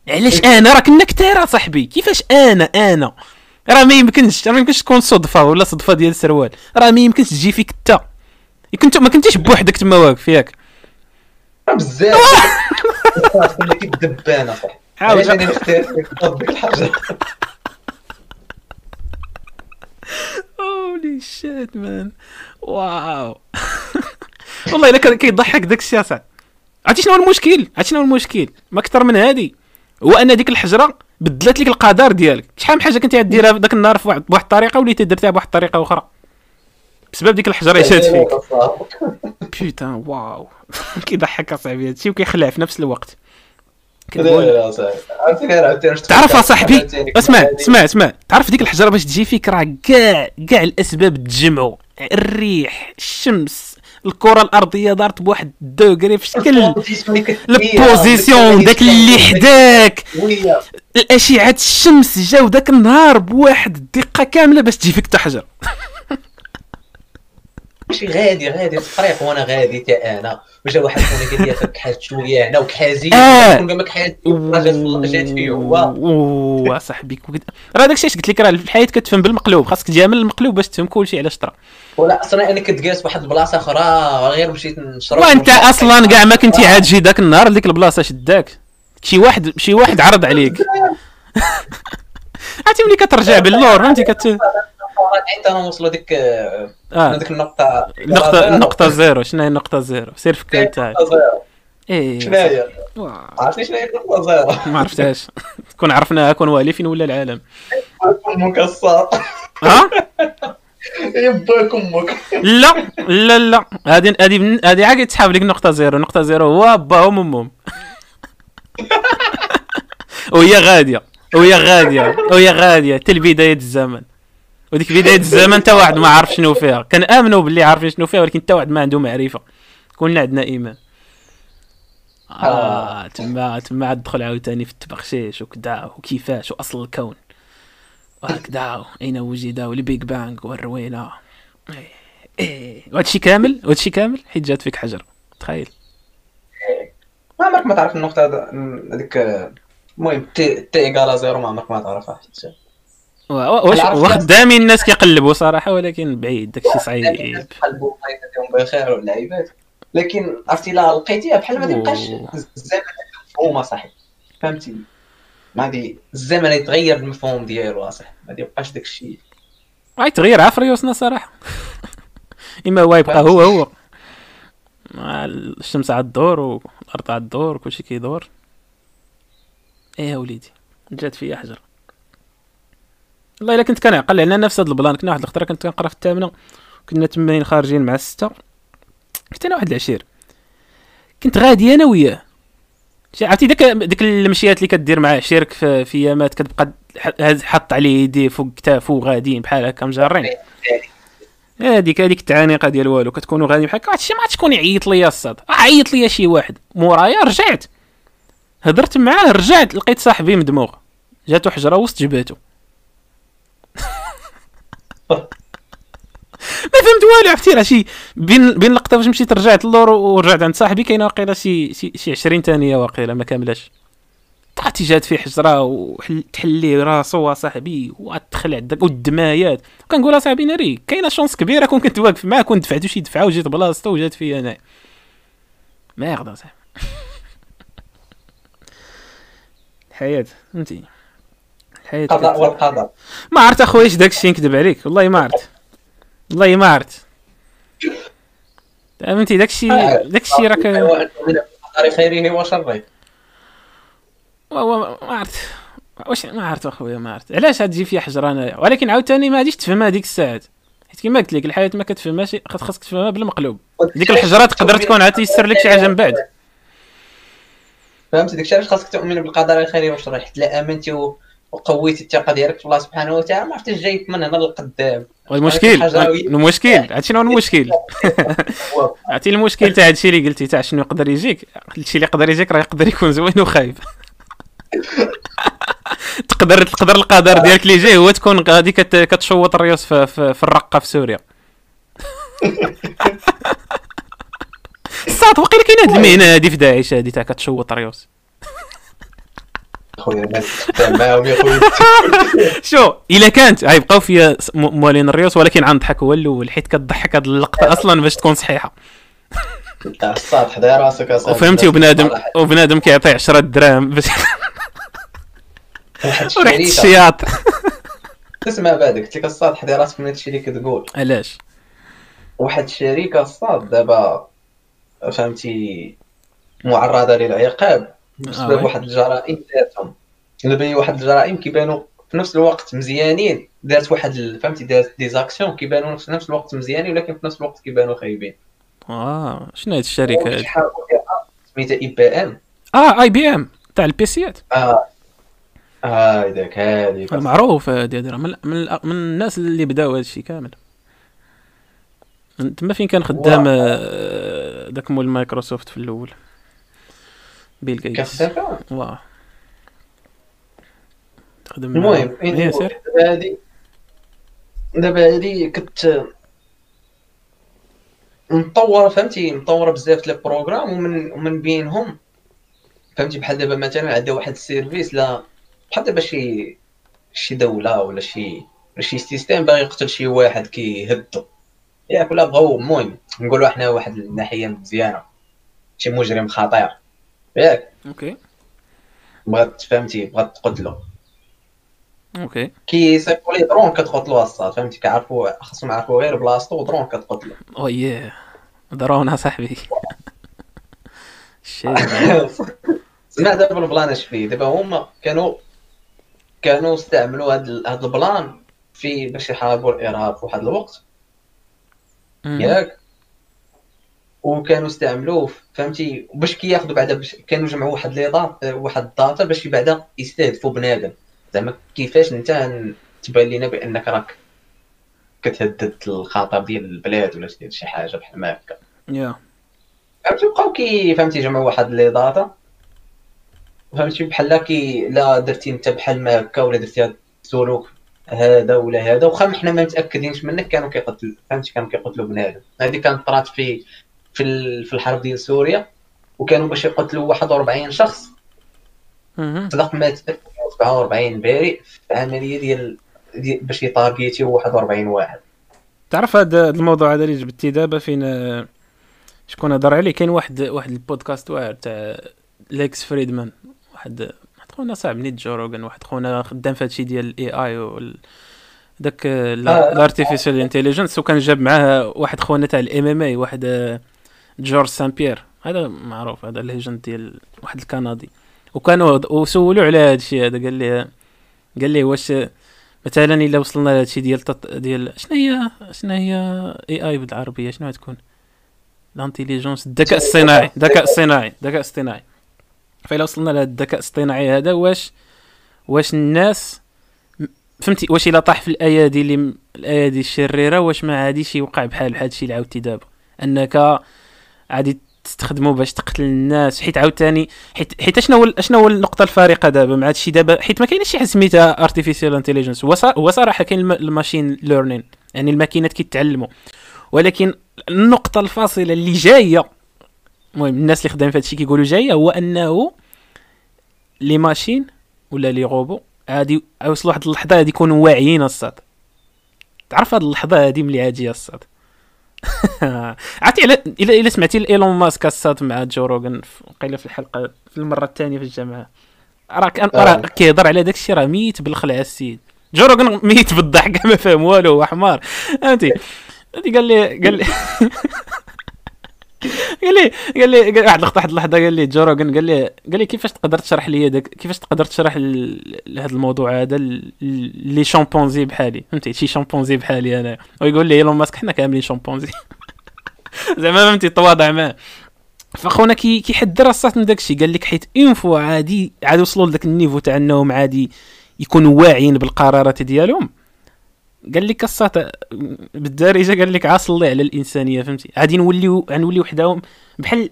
علاش أنا؟ راه كنا كثار صاحبي. كيفاش أنا؟ أنا. راه ما يمكنش راه ما يمكنش تكون صدفة ولا صدفة ديال السروال. راه ما يمكنش تجي فيك انت كنت ما كنتيش بوحدك تما واقف ياك بزاف. كنا كيدبانه صح علاش أنا نختار ديك الحجره هولي شيت مان واو والله الا كان كيضحك داك الشيء اصاحبي عرفتي شنو المشكل؟ عرفتي شنو المشكل؟ ما أكثر من هادي. هو أن ديك الحجرة بدلت لك القدر ديالك. شحال من حاجة كنتي غديرها ذاك النهار بواحد الطريقة وليتي درتها بواحد الطريقة أخرى. بسبب ديك الحجرة اللي شاد فيك. بيتان واو كيضحك أصاحبي هادشي وكيخلع في نفس الوقت. تعرف اصاحبي اسمع اسمع اسمع. تعرف ديك الحجرة باش تجي فيك؟ راه كاع كاع الأسباب تجمعوا الريح الشمس الكرة الأرضية دارت بواحد الدوغري في شكل ال position داك اللي حداك. الأشعة الشمس جاو داك النهار بواحد الدقة كاملة باش تجي فيك تحجر ماشي غادي غادي الطريق وأنا غادي حتى أنا. وجا واحد خونا قال لي كحالت شوية هنا وكحازي. آه. كون قال لك كحالت جات فيه هو. صاحبي راه داكشي اش قلت لك راه في الحياة كتفهم بالمقلوب. خاصك تجي من المقلوب باش تفهم كلشي علاش طرا. ولا أصلا أنا كنت جالس بواحد البلاصة أخرى غير مشيت نشرب. وأنت. أصلا كاع ما كنتي عاد داك النهار لديك البلاصة شداك. شي واحد شي واحد عرض عليك. عرفتي ملي كترجع باللور فهمتي؟ كت حتى أنا وصلوا ديك آه. هذيك النقطة؟ النقطة النقطة zéro. شنو هي النقطة zéro؟ سير في الكاين تاعك. إيه. شنو هي؟ عرفتي شنو هي النقطه zéro؟ ما عرفتهاش. كون عرفناها كون والي فين ولا العالم. مكسر. ها؟ يباك أمك. لا لا لا. هذه هذه هذه عاد تسحب لك نقطة zéro. نقطة zéro هو باهم امهم وهي غادية. وهي غادية. وهي غادية. حتى لبداية الزمن. وديك بداية الزمن حتى واحد ما عارف شنو فيها. كان امنوا باللي عارفين شنو فيها ولكن حتى واحد ما عنده معرفة. كلنا عندنا إيمان. آه تما تما عاد دخل عاوتاني في التبخشيش وكدا وكيفاش وأصل الكون. وهكذا أين وجد وال Big Bang والروينه إيه إيه. وهادشي كامل؟ وهادشي كامل؟ حيت جات فيك حجر. تخيل. ما عمرك ما تعرف النقطة هذ- هذيك المهم تي تي zéro ما عمرك ما تعرفها. حتى و- و- واش العرف وخدامين الناس كيقلبوا صراحة ولكن بعيد داكشي صعيب. بو الله بخير واللعيبات لكن عرفتي لا لقيتيها بحال ما تبقاش. الزمن مفهومه صاحبي فهمتي؟ ما دي الزمن يتغير المفهوم ديالو أصاحبي. ما يبقاش داك الشيء تغير عفريوسنا صراحة. إما هو يبقى هو هو. مع الشمس عاد الدور والارض عاد الدور وكلشي كيدور. إيه يا وليدي جات فيا حجر والله إلا كنت كنعقل على نفس هاد البلان كنا واحد الخطرة كنت كنقرأ في الثامنة كنا تماين خارجين مع الستة كنت أنا واحد العشير. كنت غادي أنا وياه. شي- عرفتي ديك ديك المشيات اللي كدير مع عشيرك في, في يامات كتبقى ح- هاز- حاط عليه يديه فوق كتافو غاديين بحال هكا مجرين. هذيك هذيك التعانيقه ديال والو كتكونوا غاديين بحال هكا. هادشي ما عادش تكون يعيط ليا الصاد. عيط ليا شي واحد. مورايا رجعت. هضرت معاه رجعت لقيت صاحبي مدموغ. جاتو حجرة وسط جبهته. ما فهمت والو عرفتي راه شي بين بين اللقطه فاش مشيت رجعت اللور ورجعت عند صاحبي كاينة واقيلا شي شي, شي 20 ثانية واقيلا ما كاملاش. طلعتي جات فيه حجرة وتحلي راسو صاحبي وتدخل عندك والدمايات. كنقول اصاحبي ناري كاينة chance كبيرة كون كنت واقف معاه كنت دفعتو شي دفعة وجيت بلاصتو وجات فيا أنا. ما يغضى صاحبي. الحياة فهمتي؟ الحياة القضاء والقدر ما عرفت اخويا اش داكشي نكذب عليك؟ والله ما عرفت والله ما عرفت فهمتي داكشي داكشي راك القدر خيره وشره ما عرفت واش ما عرفت أخويا ما عرفت علاش غتجي فيها حجره انايا ولكن عاوتاني ما غاديش تفهمها ديك الساعات. حيت كما قلت لك الحياة ما كتفهمهاش خاص- خاصك تفهمها بالمقلوب. ديك الحجرة تقدر تكون عاد يسر لك شي حاجة من بعد. فهمتي داكشي علاش خاصك تؤمن بالقدر الخيري والشر حيت لا امنتي و- وقويتي الثقة ديالك في الله سبحانه وتعالى ما عرفتيش جاي من هنا للقدام وهي- المشكل. هادشي شنو المشكل. عرفتي المشكل تاع هادشي اللي قلتي تاع شنو يقدر يجيك؟ الشيء اللي يقدر يجيك راه يقدر يكون زوين وخايب. تقدر تقدر القدر ديالك اللي جاي هو تكون غادي كت- كتشوط الريوس في, في, في الرقة في سوريا. صاد وقيلا كاين هاد المهنة هادي في داعش هادي تاع كتشوط الريوس. خويا معاهم يا خويا شو الا كانت. غيبقاو فيا موالين الريوس ولكن غنضحك هو الأول حيت كتضحك هاد اللقطة أصلا باش تكون صحيحة. تاع السطح داير راسك اصاحبي وفهمتي وبنادم وبنادم كيعطي 10 دراهم باش الشريكه الشياط. تسمع بعد قلت لك السطح داير راسك من هادشي اللي كتقول علاش؟ واحد الشركة ا صاط دابا فهمتي معرضة للعقاب. بسبب oui. واحد الجرائم ذاتهم. دابا واحد الجرائم كيبانوا في نفس الوقت مزيانين. دارت واحد فهمتي دارت des actions كيبانوا في نفس الوقت مزيانين ولكن في نفس الوقت كيبانوا خايبين. آه شنو هاد الشركة هادي سميتها IBM. آه IBM تاع ال PCيات آه. آه ذاك هذيك معروف هادي هادي من, من, من الناس اللي بداو هادشي كامل. تما فين كان خدام آه، داك مول مايكروسوفت في الأول؟ بيل جيتس واه تخدم المهم. إيه، سير. دابا هادي دابا هادي كانت مطورة فهمتي؟ مطورة بزاف les programmes ومن ومن بينهم فهمتي؟ بحال دابا مثلا عندها واحد ال service لا بحال دابا شي شي دولة ولا شي شي système باغي يقتل شي واحد كيهدو ياك ولا بغاو المهم نقولوا حنا واحد الناحية مزيانة. شي مجرم خطير. ياك. OK. بغات فهمتي بغات تقتلو OK. كيصيفطوا ليه درون كتقتلو ا صاط فهمتي؟ كيعرفوا خاصهم يعرفوا غير بلاصتو ودرون كتقتلو oh yeah ضرونا صاحبي. شي سمع دابا ال plan اش فيه؟ دابا هما كانوا كانوا استعملوا هاد هاد ال plan في باش يحاربوا الارهاب في واحد الوقت. ياك. وكانوا استعملوه فهمتي؟ باش كياخذوا بعدا باش كانوا جمعوا واحد les dat واحد ال data باش بعدا يستهدفوا بنادم. زعما كيفاش انت تبان لينا بأنك راك كتهدد الخطر ديال البلاد ولا شي حاجة بحال ما هكا. yeah. فهمتي بقاو كي فهمتي جمعوا واحد les data فهمتي؟ بحال كي لا درتي انت بحال ما هكا ولا درتي هاد السلوك هذا ولا هذا واخا حنا ما متاكدينش منك كانوا كيقتلوا فهمتي؟ كانوا كيقتلوا بنادم. هذه كانت طرات في في في الحرب ديال سوريا وكانوا باش يقتلوا 41 شخص. صدق مات 47 بريء في عملية ديال ديال باش ي targetيو 41 واحد تعرف هذا الموضوع هذا اللي جبتي دابا فين آه، شكون هضر عليه كاين واحد واحد البودكاست واعر تاع Lex Fridman واحد واحد خونا صاحب نيت Joe Rogan واحد خونا خدام في هادشي ديال ال AI وال داك آه. ال artificial intelligence وكان جاب معاه واحد خونا تاع ال MMA واحد آه، Georges St-Pierre هذا معروف هذا legend ديال واحد الكندي. وكانوا وسولوا على هذا الشيء هذا قال لي قال لي واش مثلا إلا وصلنا لهذا الشيء ديال تط... ديال شنو هي شنو هي AI بالعربية؟ شنو تكون ال intelligence الذكاء الصناعي الذكاء الصناعي الذكاء الصناعي فإلا وصلنا لهذا الذكاء الاصطناعي هذا واش واش الناس فهمتي واش إلا طاح في الأيادي اللي الأيادي الشريرة واش ما عاديش يوقع بحال بحال هادشي اللي عاودتي دابا؟ أنك عادي تستخدمو باش تقتل الناس. حيت عاوتاني حيت حيت شنو هو شنو هو النقطة الفارقة دابا مع هادشي؟ دابا حيت ما كاينش شي حاجة سميتها artificial intelligence هو صراحة كاين ال م- ال machine learning يعني الماكينات كيتعلموا ولكن النقطة الفاصلة اللي جاية المهم الناس اللي خدامين في هادشي كيقولوا جاية هو أنه les machines ولا les robots غادي يوصلوا واحد اللحظة غادي يكونوا واعيين ا صاط. تعرف هاد اللحظة هادي ملي غادي الصاد؟ عرفتي على الا إلا سمعتي إيلون ماسك الصاد مع جو روغان في- وقيله في الحلقة في المرة الثانية في الجامعة. راه كان آه. راه كيهضر على داك الشيء راه ميت بالخلع السيد جو روغان ميت بالضحك ما فاهم والو هو حمار فهمتي قال لي قال لي قال لي قال لي واحد اللقطه واحد اللحظة قال لي جو قال لي قال لي كيفاش تقدر تشرح لي داك كيفاش تقدر تشرح هذا الموضوع هذا les chimpanzés بحالي؟ فهمتي؟ شي chimpanzé بحالي أنا. ويقول لي Elon Musk حنا كاملين chimpanzés. زعما فهمتي؟ تواضع معاه فخونا كي كيهضر ا صاط من داك الشيء قال لك حيت une fois غادي عاد وصلوا لذاك ال niveau تاع انهم غادي يكونوا واعيين بالقرارات ديالهم. قال لك ا صاط بالدارجه قال لك عاص الله على الإنسانية فهمتي؟ غادي نوليو غنوليو وحدهم بحال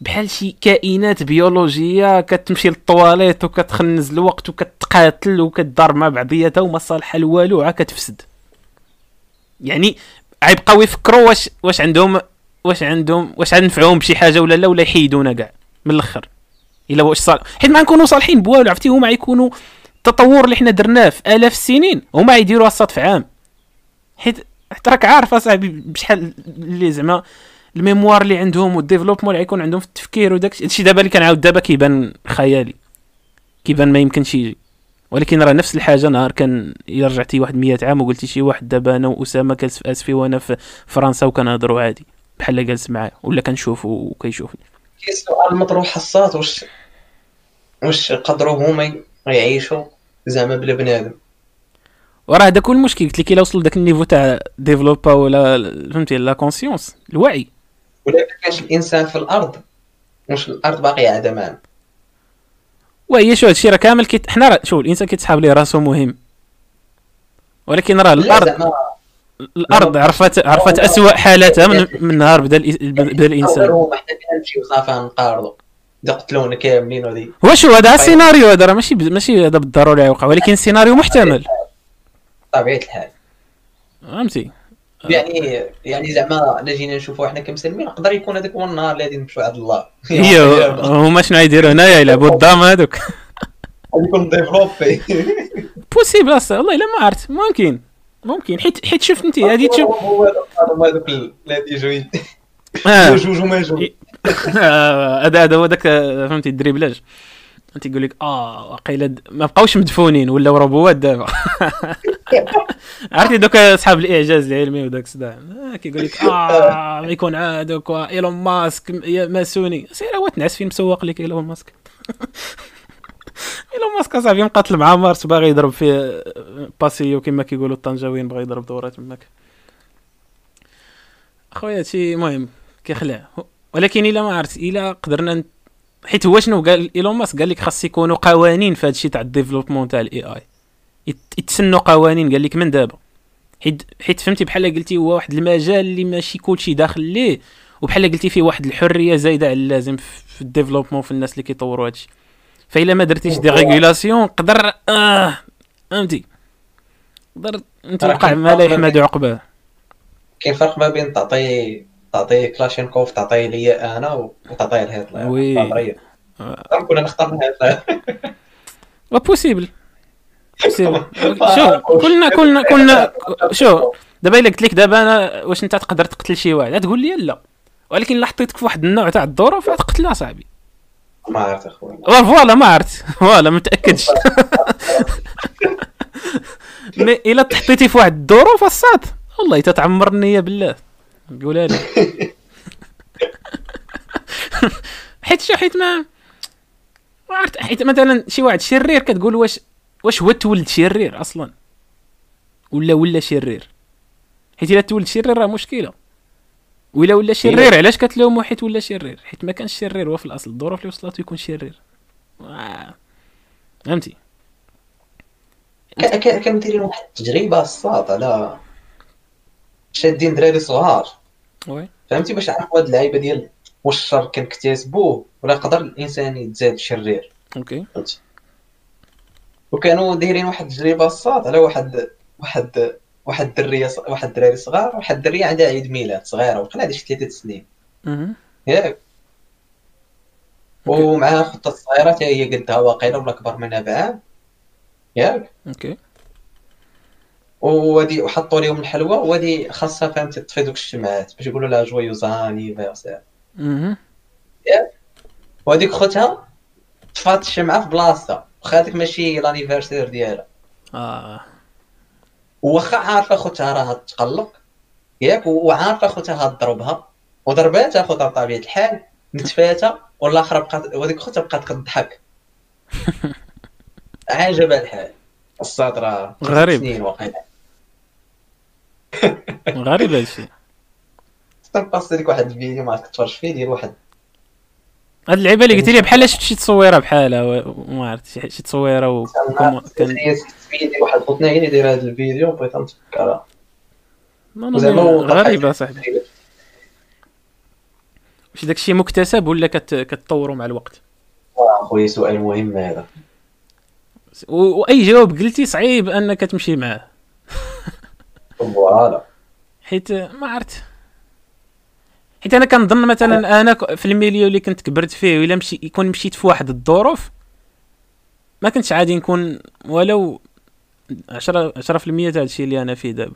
بحال شي كائنات بيولوجية كتمشي للطواليت وكتخنز الوقت وكتقاتل وكتضارب مع بعضياتها وما صالحه لوالو عا كتفسد. يعني غيبقاو يفكروا واش واش عندهم واش عندهم واش غنفعوهم بشي حاجة ولا لا ولا يحيدونا كاع من الأخر. إلا واش صالح حيت ما نكونوا صالحين بوالو عرفتي؟ هما يكونوا التطور اللي حنا درناه في آلاف السنين هما يديروها ا صاط في عام. حيت حيت راك عارف أصاحبي بشحال اللي زعما ال mémoire اللي عندهم وال développement اللي غيكون عندهم في التفكير وداك الشيء دابا اللي كنعاود دابا كيبان خيالي. كيبان ما يمكنش يجي. ولكن راه نفس الحاجة نهار كان إلا رجعتي واحد 100 عام وقلتي شي واحد دابا أنا وأسامة جالس في أسفي وأنا في فرنسا وكنهضروا عادي. بحال جالس معايا ولا كنشوفو وكيشوفني. كاين سؤال مطروح حصات واش واش قدروا هما يعيشوا زعما بلا بنادم وراه هذاك هو المشكل قلت لك إلا وصل لذاك النيفو تاع ديفلوبا ولا فهمتي لا كونسيونس الوعي. ولا ما كانش الإنسان في الأرض واش الأرض باقية عندها معنى وهي شو هادشي راه كامل كيت حنا راه شوف الإنسان كيتسحاب ليه راسو مهم. ولكن راه لا الأرض الأرض عرفت عرفت اسوء حالاتها من, من نهار بدا بدا الإنسان. هما حتى كنمشيو صافي نقارضوا قتلونا كاملين هو شو هذا؟ السيناريو هذا راه ماشي ماشي هذا بالضروري يوقع ولكن السيناريو محتمل. طبيعة الحال. فهمتي؟ يعني يعني زعما الا جينا نشوفوا حنا كمسلمين يقدر يكون هذاك هو النهار اللي غادي نمشيو عند الله. هي هما شنو يديروا هنايا؟ يلعبوا الدام هذوك. يكون développé. possible أصلا والله إلا ما عرفت. ممكن ممكن. حيت حيت شفت أنت هذه تشوف هو هذوك يجوا آه. جوج وما جوج هذا هذا هو ذاك آه، فهمتي ال dribblage أنت يقول لك آه واقيلا ما بقاوش مدفونين ولاو ربوات دابا. عرفتي دوك أصحاب الإعجاز العلمي وداك الصداع آه، كيقول لك آه ما يكون عادك إيلون ماسك ماسوني. سير هو تنعس فين مسوق لك إيلون ماسك؟ إيلون ماسك أصاحبي مقاتل مع مارس باغي يضرب في باسيو كما كيقولوا الطنجاويين باغي يضرب دوره تماك أخويا هادشي مهم كيخلع. ولكن إلا ما عرفت إلا قدرنا حيت هو شنو قال إيلون ماسك قال لك خاص يكونوا قوانين في هادشي تاع ال développement تاع ال AI يتسنوا قوانين قال لك من دابا. حيت حيت فهمتي بحال قلتي هو واحد المجال اللي ماشي كلشي داخل ليه وبحال قلتي فيه واحد الحرية زايدة على اللازم في ال développement في الناس اللي كيطوروا هادشي. فإلا ما درتيش des régulations قدر آه فهمتي. قدر أنت وقع ما لا يحمد عقباه كاين فرق ما بين تعطي تعطي كلاشينكوف تعطي ليا أنا وتعطيه لهاد oui. البطاريه كنا نختار هذا و possible possible شو؟ كلنا كلنا كلنا شو؟ دابا إلا قلت لك دابا أنا واش أنت تقدر تقتل شي واحد؟ تقول لي لا. ولكن إلا حطيتك في واحد النوع تاع الظروف تقتلها صاحبي ما عرفت اخويا voilà ما عرفت. voilà ما متأكدش. mais إلا تحطيتي في واحد الظروف الصاط والله تتعمر النية بالله. قولها لي حيت شو حيت ما ما عرفت حيت مثلا شي واحد شرير كتقول واش واش هو تولد شرير أصلا؟ ولا ولا شرير؟ حيت إلا تولد شرير راه مشكلة. ولا ولا شرير علاش كتلومو حيت ولا شرير؟ حيت ما كانش شرير هو في الأصل. الظروف اللي وصلته يكون شرير. آه. فهمتي؟ كا- كا- كانوا دايرين واحد التجربه الصاد على شادين دراري صغار. oui. فهمتي باش يعرفوا هاد اللعيبة ديال واش الشر كنكتسبوه ولا يقدر الإنسان يتزاد شرير. OK. فهمتي؟ وكانوا دايرين واحد التجربه الصاط على واحد واحد واحد الدرية واحد الدراري صغار واحد الدرية عندها عيد ميلاد صغيرة وقيلا عندها شي ثلاثة سنين. ياك. ومعها ختها صغيره حتى هي قدها واقيلا ولا اكبر منها بعام. ياك. OK. وهادي وحطوا لهم الحلوى وهادي خاصها فهمتي تطفي دوك الشمعات باش يقولوا لها joyeux anniversaire مهم. وهاديك ختها طفات الشمعة في بلاصتها واخا هذيك ماشي l'anniversaire ديالها. آه. واخا عارفة ختها راه تقلق ياك وعارفة ختها غضربها وضرباتها ختها بطبيعة الحال نتفاتها والاخرى بقات وهذيك ختها بقات كضحك عجب الحال. الصاد راه غريب. سنين واقيلا. غريب هادشي تنباص لك واحد الفيديو ما تفرج فيه ديال واحد. هاد اللعيبة اللي قلتي لي بحال شفت شي تصويرة بحالها وما عرفت شي تصويرة و كان واحد خوتنا هي اللي هذا الفيديو بغيت نتفكرها زعما غريبة صاحبي. واش داكشي مكتسب ولا كت... كتطوروا مع الوقت؟ اخويا سؤال مهم هذا. وأي جواب قلتي صعيب أنك تمشي معاه. voilà حيت ما عرفت. حيت أنا كنظن مثلا أنا في ال milieu اللي كنت كبرت فيه ولا مشي يكون مشيت في واحد الظروف ما كنتش عادي نكون ولو 10 10% تاع هادشي اللي أنا فيه دابا.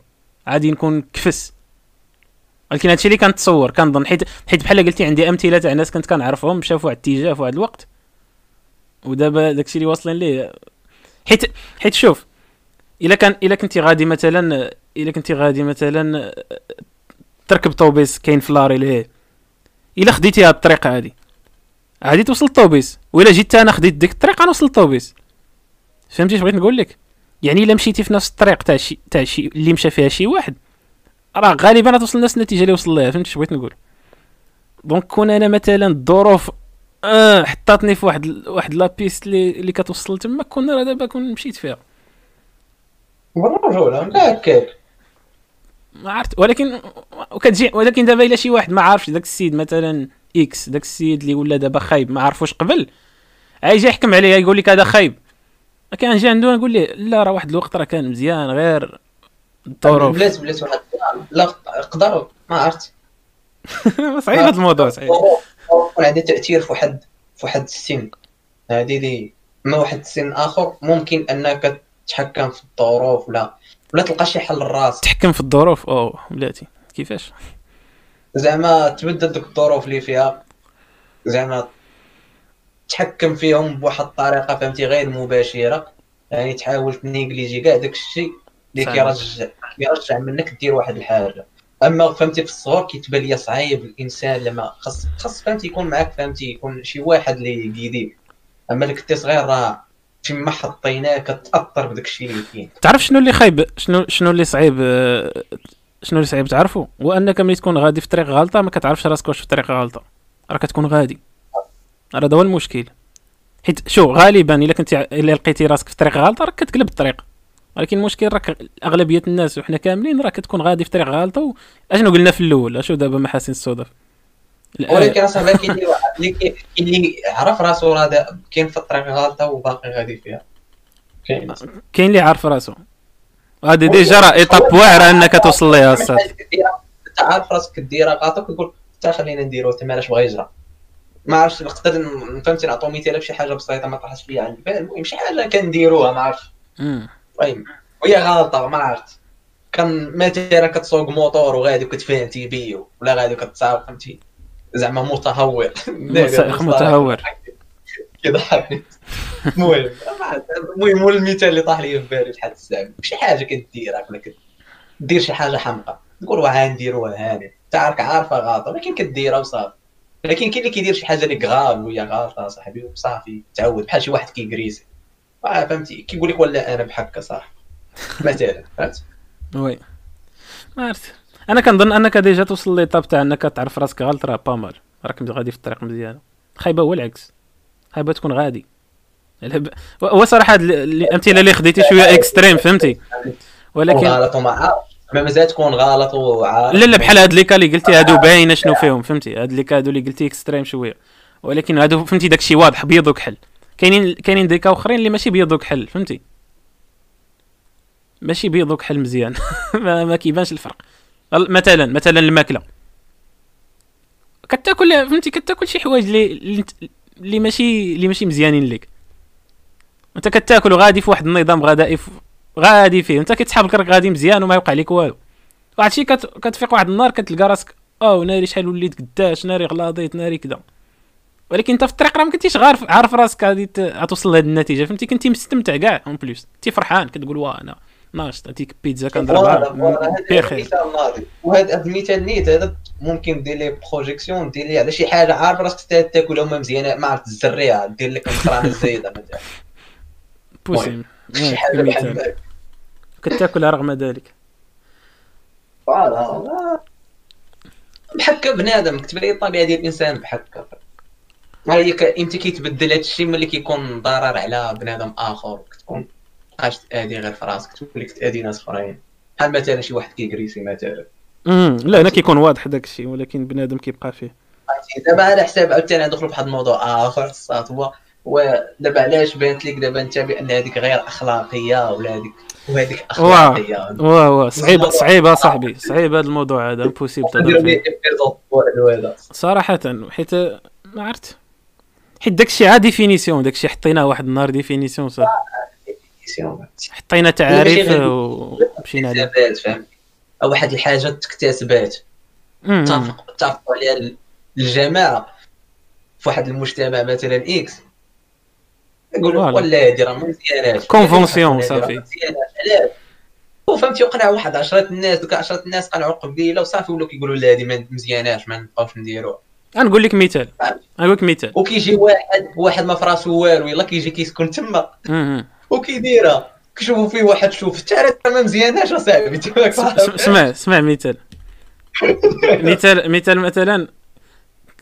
عادي نكون كفس. ولكن هادشي اللي كنتصور كنظن. حيت حيت بحال قلتي عندي أمثلة تاع ناس كنت كنعرفهم مشاو في واحد الاتجاه في واحد الوقت. ودابا داكشي اللي واصلين ليه. حيت حيت شوف إلا كان إلا كنتي غادي مثلا إلا كنتي غادي مثلا تركب طوبيس كاين في لاري ليه إلا خديتيها بالطريقة هادي. عادي توصل الطوبيس ولا جيت أنا خديت ديك الطريقة نوصل الطوبيس فهمتي اش بغيت نقول لك؟ يعني إلا مشيتي في نفس الطريق تاع شي تاع شي اللي مشى فيها شي واحد. راه غالبا غتوصل نفس النتيجة اللي وصل لها فهمت اش بغيت نقول؟ donc كون أنا مثلا الظروف آه حطاتني في واحد واحد la piste اللي اللي كتوصل تما كون راه دابا كون مشيت فيها. بالرجوله لا هكاك ما عرفت. ولكن وكتجي ولكن دابا إلا شي واحد ما عارفش داك السيد مثلا X داك السيد اللي ولا دابا خايب ما عرفوش قبل. غيجي يحكم عليه يقول لك هذا خايب. كنجي عنده نقول ليه لا راه واحد الوقت راه كان مزيان غير الظروف بلات بلات واحد لا قدر. ما عرفت. صعيب هذا الموضوع صعيب يكون عندها تأثير في واحد في واحد السن. هذه اللي ما واحد السن آخر ممكن أنك تتحكم في الظروف ولا ولا تلقى شي حل لراسك تحكم في الظروف. اوه بلاتي كيفاش؟ زعما تبدل دوك الظروف اللي فيها. زعما تحكم فيهم بواحد الطريقة فهمتي؟ غير مباشرة. يعني تحاول تنيجليجي كاع داك الشيء اللي. كيرجع كيرجع منك دير واحد الحاجة. أما فهمتي في الصغر كيتبان لي صعيب الإنسان لما خاص خاص فهمتي يكون معاك فهمتي يكون شي واحد اللي يقيديك أما اللي كنتي صغير راه فيما حطيناه كتاثر بداك الشيء اللي كاين. تعرف شنو اللي خايب؟ شنو شنو اللي صعيب؟ شنو اللي صعيب تعرفوا هو أنك ملي تكون غادي في طريق غلطة ما كتعرفش راسك واش في طريق غلطة. راه كتكون غادي. راه هذا هو المشكل. حيت شو غالبا إلا كنتي إلا لقيتي راسك في طريق غلطة راك كتقلب الطريق. ولكن المشكل راك أغلبية الناس وحنا كاملين راه كتكون غادي في طريق غلطة. أشنو قلنا في الأول؟ أشو دابا محاسن الصدف ولكن اصاحبي كاين اللي كاين اللي عرف راسو راه كاين في الطريق غلطه وباقي غادي فيها. كاين. اللي عارف راسو. هذه déjà راه étape واعرة أنك توصل ليها الصاط أنت عارف راسك ديرها غلطه كتقول حتى خلينا نديرو حتى مالاش بغا يجرى؟ ما عرفتش نقدر فهمتي نعطو مثال بشي حاجة بسيطة ما طرحتش ليا عندي المهم شي حاجة كنديروها ما عرفتش. المهم وهي غلطة ما عرفت. كان مثلا كتسوق موطور وغادي وكتفهم تيبيو ولا غادي كتساوق فهمتي؟ زعما متهور. متهور. المهم ما عرفت. المهم هو المثال اللي طاح لي في بالي لحد الساعة شي حاجة كديرها ولا كدير شي حاجة حمقى. تقول واه نديروها هاني. انت عارف عارفة غلطة ولكن كديرها وصافي. لكن كاين اللي كيدير شي حاجة اللي غاب وهي غلطة صاحبي وصافي تعود. بحال شي واحد كيكريسي آه فهمتي؟ كيقول لك ولا أنا بحكا صح مثلا فهمت؟ وي. ما عرفت. أنا كنظن أنك ديجا توصل ليطاب تاع أنك تعرف راسك غلط راه با مال راك غادي في الطريق مزيانه خايبة هو العكس. خايبة تكون غادي. هو صراحة الأمثلة اللي خديتي شوية extrême فهمتي؟ ولكن غلط عارف ما مازال تكون غلط وعارف لا لا بحال هاد les cas اللي قلتي هادو باينة شنو فيهم فهمتي؟ هاد les cas هادو اللي قلتي extrême شوية. ولكن هادو فهمتي داكشي واضح بيض وكحل. كاينين كاينين des cas أخرين اللي ماشي بيض وكحل فهمتي؟ ماشي بيض وكحل مزيان. ما, ما كيبانش الفرق. ال- مثلا مثلا الماكلة. كتاكل فهمتي؟ كتاكل شي حوايج اللي اللي ماشي اللي ماشي مزيانين ليك. أنت كتاكل وغادي في واحد النظام غذائي غادي فيه. أنت لك راك غادي مزيان وما يوقع لك والو. واحد الشيء كت... كتفيق واحد النهار كتلقى راسك أو ناري شحال وليت قداش ناري غلاضيت ناري كذا ولكن أنت في الطريق راه ما كنتيش عارف راسك غادي ت- غتوصل لهاد النتيجة فهمتي؟ كنتي مستمتع كاع en plus كنتي فرحان كتقول واه أنا ناشط هذيك بيتزا كنضربها بخير. وهذا هذا المثال نيت هذا ممكن دير ليه projection دير ليه على شي حاجة عارف راسك تا- تاكلها وما مزيانة ما عرفت تزريها دير لك القرانه الزايدة مثلا. بوسيم. شي حاجة بحال. كتاكلها رغم ذلك. فوالا. بحكا بنادم كتب لي الطبيعة ديال الإنسان بحكا هي إنت كيتبدل هذا الشيء ملي كيكون ضرر على بنادم آخر كتكون عاش تادي غير في راسك تقول لك تادي ناس أخرين. بحال مثلا شي واحد كيكريسي مثلا؟ امم لا هنا كيكون واضح داك الشيء ولكن بنادم كيبقى فيه؟ دابا على حساب عاوتاني ندخلوا بواحد الموضوع آخر الصات هو ودابا علاش بانت لك دابا أنت بأن هذيك غير أخلاقية ولا هذيك وهذيك أخلاقية؟ واه واه صعيب صعيب صاحبي. صعيب هذا الموضوع هذا impossible صراحة حيت ما عرفت. حيت داكشي عا définition داكشي حطيناه واحد النهار définition صافي. حطينا تعاريف ومشينا عليه اكتسابات فهمت؟ أو واحد الحاجة تكتسبات. أمم. اتفق اتفقوا عليها ال- الجماعة. في واحد المجتمع مثلا X يقولوا. ولا هادي راه ما مزياناش convention صافي. وفهمتي وقنع واحد 10 الناس دوك 10 الناس قنعوا قبيلة وصافي ولاو كيقولوا لا هادي ما مزياناش ما نبقاوش نديروها غنقول لك مثال. غنقول لك مثال. وكيجي واحد واحد ما فراسو والو يلا كيجي كيسكن تما. وكيديرها. كشوفوا فيه واحد شوف. حتى راه ما مزياناش اصاحبي تبارك س- س- اسمع اسمع مثال. مثال مثال مثلا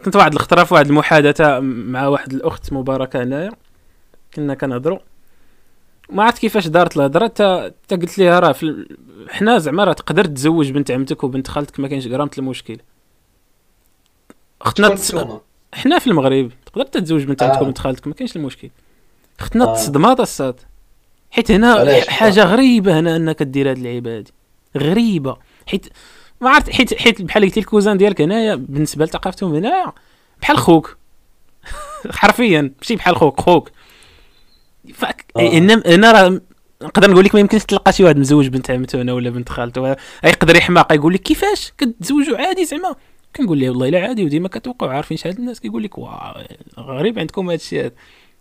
كنت واحد الخطرة في واحد المحادثة مع واحد الأخت مباركة هنايا. كنا كنهضروا ما عرفت كيفاش دارت الهضرة. تا تا قلت ليها راه في حنا زعما راه تقدر تزوج بنت عمتك وبنت خالتك ما كاينش غرامه المشكل. اختنا تس... حنا في المغرب تقدر تتزوج بنت عمتك آه. وبنت خالتك ما كاينش المشكل. اختنا آه. تصدمات الصاد. حيت هنا؟ حاجة غريبة هنا أنك دير هاد اللعيبه هادي غريبة. حيت ما عرفت حيت حيت بحال قلتي الكوزان ديالك هنايا بالنسبة لثقافتهم هنايا بحال خوك. حرفيا ماشي بحال خوك خوك. فك... آه. انما أنا راه نقدر نقول لك ما يمكنش تلقى شي واحد مزوج بنت عمته هنا ولا بنت خالته يقدر يحماق يقول لك كيفاش؟ كتزوجوا عادي زعما. كنقول له والله إلا عادي وديما كتوقعوا عارفين شحال الناس كيقول لك واه غريب عندكم هذا الشيء هذا.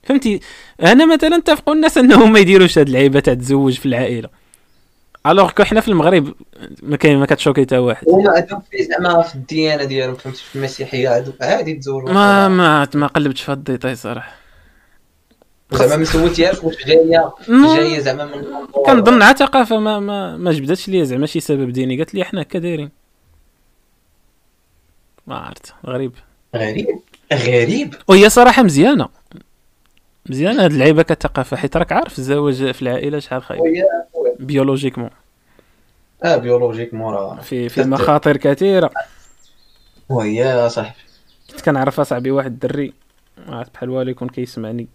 فهمتي؟ أنا مثلا اتفقوا الناس أنهم ما يديروش هاد اللعيبة تاع تزوج في العائلة. alors que حنا في المغرب ما كاين ما كت choquer حتى واحد. هما عندهم في زعما في الديانة ديالهم فهمتي؟ في المسيحية عادي تزوروا. ما ما ما قلبتش في الديتاي صراحة. زعما ما سولتيهاش واش جاية. جاية زعما من كنظن عا ثقافه ما ما ما جبدتش ليا زعما شي سبب ديني. قالت لي حنا هكا دايرين. ما عرفت. غريب. غريب. غريب. وهي صراحة مزيانة. مزيانه هاد اللعيبة كثقافه حيت راك عارف الزواج في العائلة شحال خايب. biologiquement. آه بيولوجيك مورا في في مخاطر كثيرة. وهي صاحبي. كنت كنعرف أصاحبي واحد الدري بحال والو يكون كيسمعني.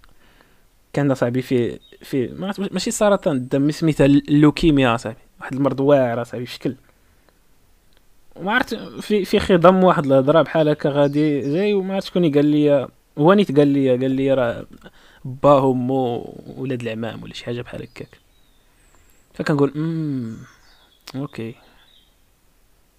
كان صاحبي في في ماشي سرطان الدم سميتها اللوكيميا صاحبي واحد المرض واعر صاحبي في شكل وما عرفت في في خضم واحد الهضرة بحال هكا غادي جاي وما عرفت شكون قال لي هو نيت قال لي قال لي راه باه امو ولاد العمام ولا شي حاجة بحال هكاك. فكنقول أمم okay.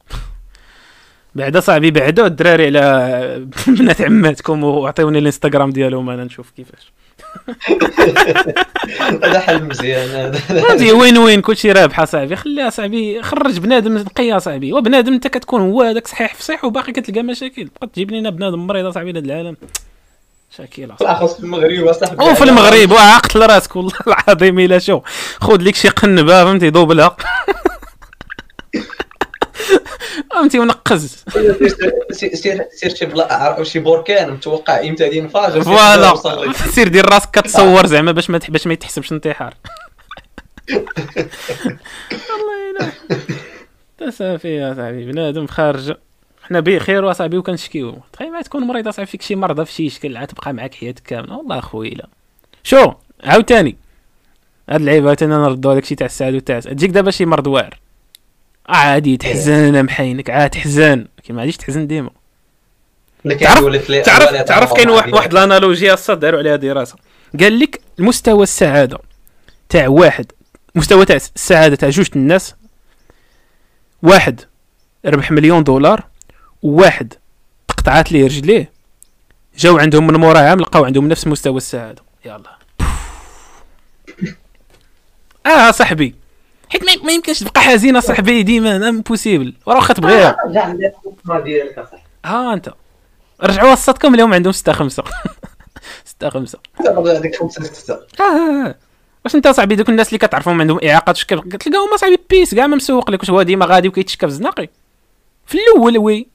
بعدا صاحبي بعدوا الدراري على بنات عماتكم وعطيوني الإنستغرام ديالهم أنا نشوف كيفاش. هذا حل مزيان هذا win win كلشي رابحه صاحبي خليها صاحبي خرج بنادم نقيه صاحبي وبنادم أنت كتكون هو هذاك صحيح في صحيح وباقي كتلقى مشاكل. بقى تجيب لنا بنادم مريض صاحبي لهذا العالم. مشاكيل بالاخص في المغرب اصاحبي وفي المغرب وعقل راسك والله العظيم إلا chaud. خذ لك شي قنبة فهمتي؟ doubler ها فهمتي؟ ونقز. سير سير شي بلا شي بركان متوقع إمتى غادي ينفجر فوالا. سير دير راسك كتصور زعما باش ما باش ما يتحسبش انتحار. والله الا تا صافي يا صاحبي بنادم خارج. حنا بخير اصاحبي وكنشكيو. تخيل ما تكون مريض اصاحبي فيك شي مرضى في شي شكل عاد تبقى معاك حياتك كاملة. والله اخويا لا. شو؟ عاوتاني. هاد اللعيبه أنا نردو داكشي تاع السعد وتاع تجيك دابا شي مرض واعر. عادي تحزن محينك عاد تحزن. كي ما غاديش تحزن ديما. تعرف تعرف تعرف كاين واحد واحد الأنالوجيا الصاد داروا عليها دراسة. قال لك مستوى السعادة تاع واحد مستوى تاع السعادة تاع جوج الناس واحد ربح مليون دولار وواحد تقطعات ليه. رجليه جاو عندهم من مورا عام لقاو عندهم نفس مستوى السعادة. يلا. آه صاحبي. حيت ما- يمكنش تبقى حزينة صاحبي ديما امبوسيبل وراه واخا تبغيها. رجع ديالك اصاحبي ها أنت. رجعوا وسطكم اليوم عندهم 6 5 6 5 رجع عندك خمسة ستة آه واش أنت صاحبي دوك الناس اللي كتعرفهم عندهم اعاقات شكل تلقاهم صاحبي peace كاع ما مسوق لك واش هو ديما غادي وكيتشكى في الزناقي. في الأول oui.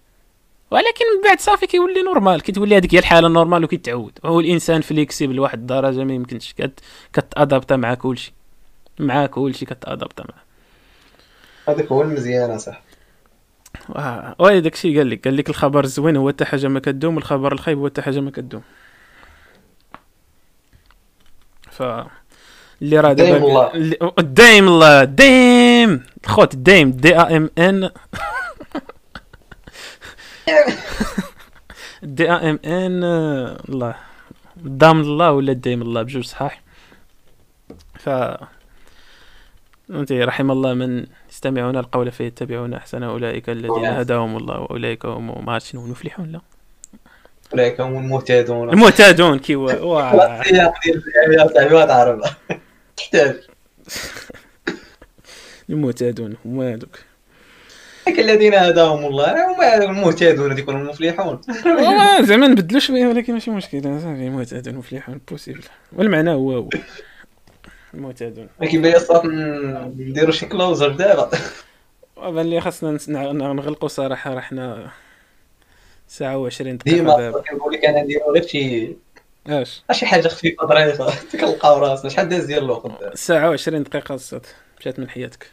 ولكن من بعد صافي كيولي normal كتولي هذيك هي الحالة normal وكيتعود هو الإنسان flexible لواحد الدرجة ما يمكنش كت كت adapta مع كلشي مع كلشي كت adapta معاه هذاك هو المزيان أصاحبي. واه oui داكشي قال لك قال لك الخبر الزوين هو حتى حاجة ما كدوم والخبر الخايب هو حتى حاجة ما كدوم. ف اللي راه دايم دابا دايم الله دايم! خوت دايم دي ا ام ان دي ام ان الله دام الله ولا دايم الله بجوج صحاح. ف فهمتي رحم الله من يستمعون القول فيتبعون احسنه أولئك الذين. هداهم الله وأولئك هم ما عرفت شنو مفلحون لا. أولئك هم المهتدون. المعتادون كي وا- وا- السياق ديال الفيلم يا صاحبي ما تعرف. تحتاج. المعتادون هما هذوك. لكن الذين هداهم الله. هما المهتدون هم المفلحون والله زعما نبدلو شوية ولكن ماشي مشكل. صافي المعتادون مفلحون possible والمعنى هو هو. المعتادون ما كيبان لي صافي نديرو شي closure دابا. وبان لي خاصنا نغلقوا صراحة راه حنا ساعة و20 دقيقة ديما كنقول لك أنا نديرو غير شي اش؟ شي حاجة خفيفة ظريفه كنلقاو راسنا. شحال داز ديال الوقت؟ ساعة و20 دقيقة الصوت مشات من حياتك.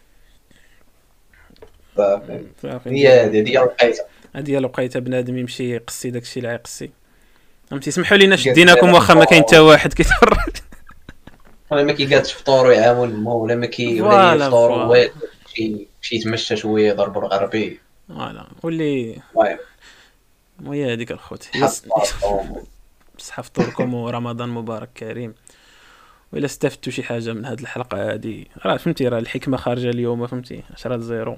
هي هذه هي لقيتها هذه لقيتها بنادم يمشي يقصي داكشي اللي غيقصي فهمتي سمحوا لينا شديناكم واخا ما كاين حتى واحد كيتفرج. ولا ما كيقادش فطور ويعاون المو ولا ما كي ولا يفطر ويمشي يتمشى شوية يضرب الغربي voilà. واللي ويا هذيك الخوت. بصح فطوركم ورمضان مبارك كريم. وإلا استفدتوا شي حاجة من هذه الحلقة هذه راه فهمتي راه الحكمة خارجة اليوم فهمتي؟ 10 0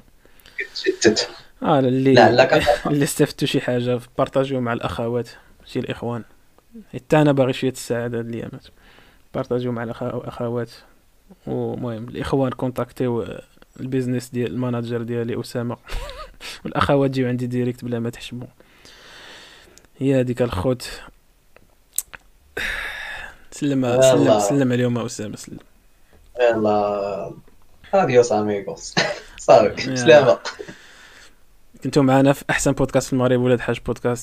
آه اللي لا اللي استفدتوا شي حاجة partager يو مع الأخوات شي الإخوان. حتى أنا باغي شوية السعادة هاد الايامات partager يو مع الأخوات. ومهم الإخوان contacter يو آه، ال business ديال ال manager ديالي أسامة. والأخوات جيو عندي direct بلا ما تحشموا هي هذيك الخوت. سلم سلم سلم عليهم أسامة سلم. يلا. adios amigos صافي يلا. سلامة. كنتو معنا في أحسن بودكاست في المغرب ولاد حاج بودكاست.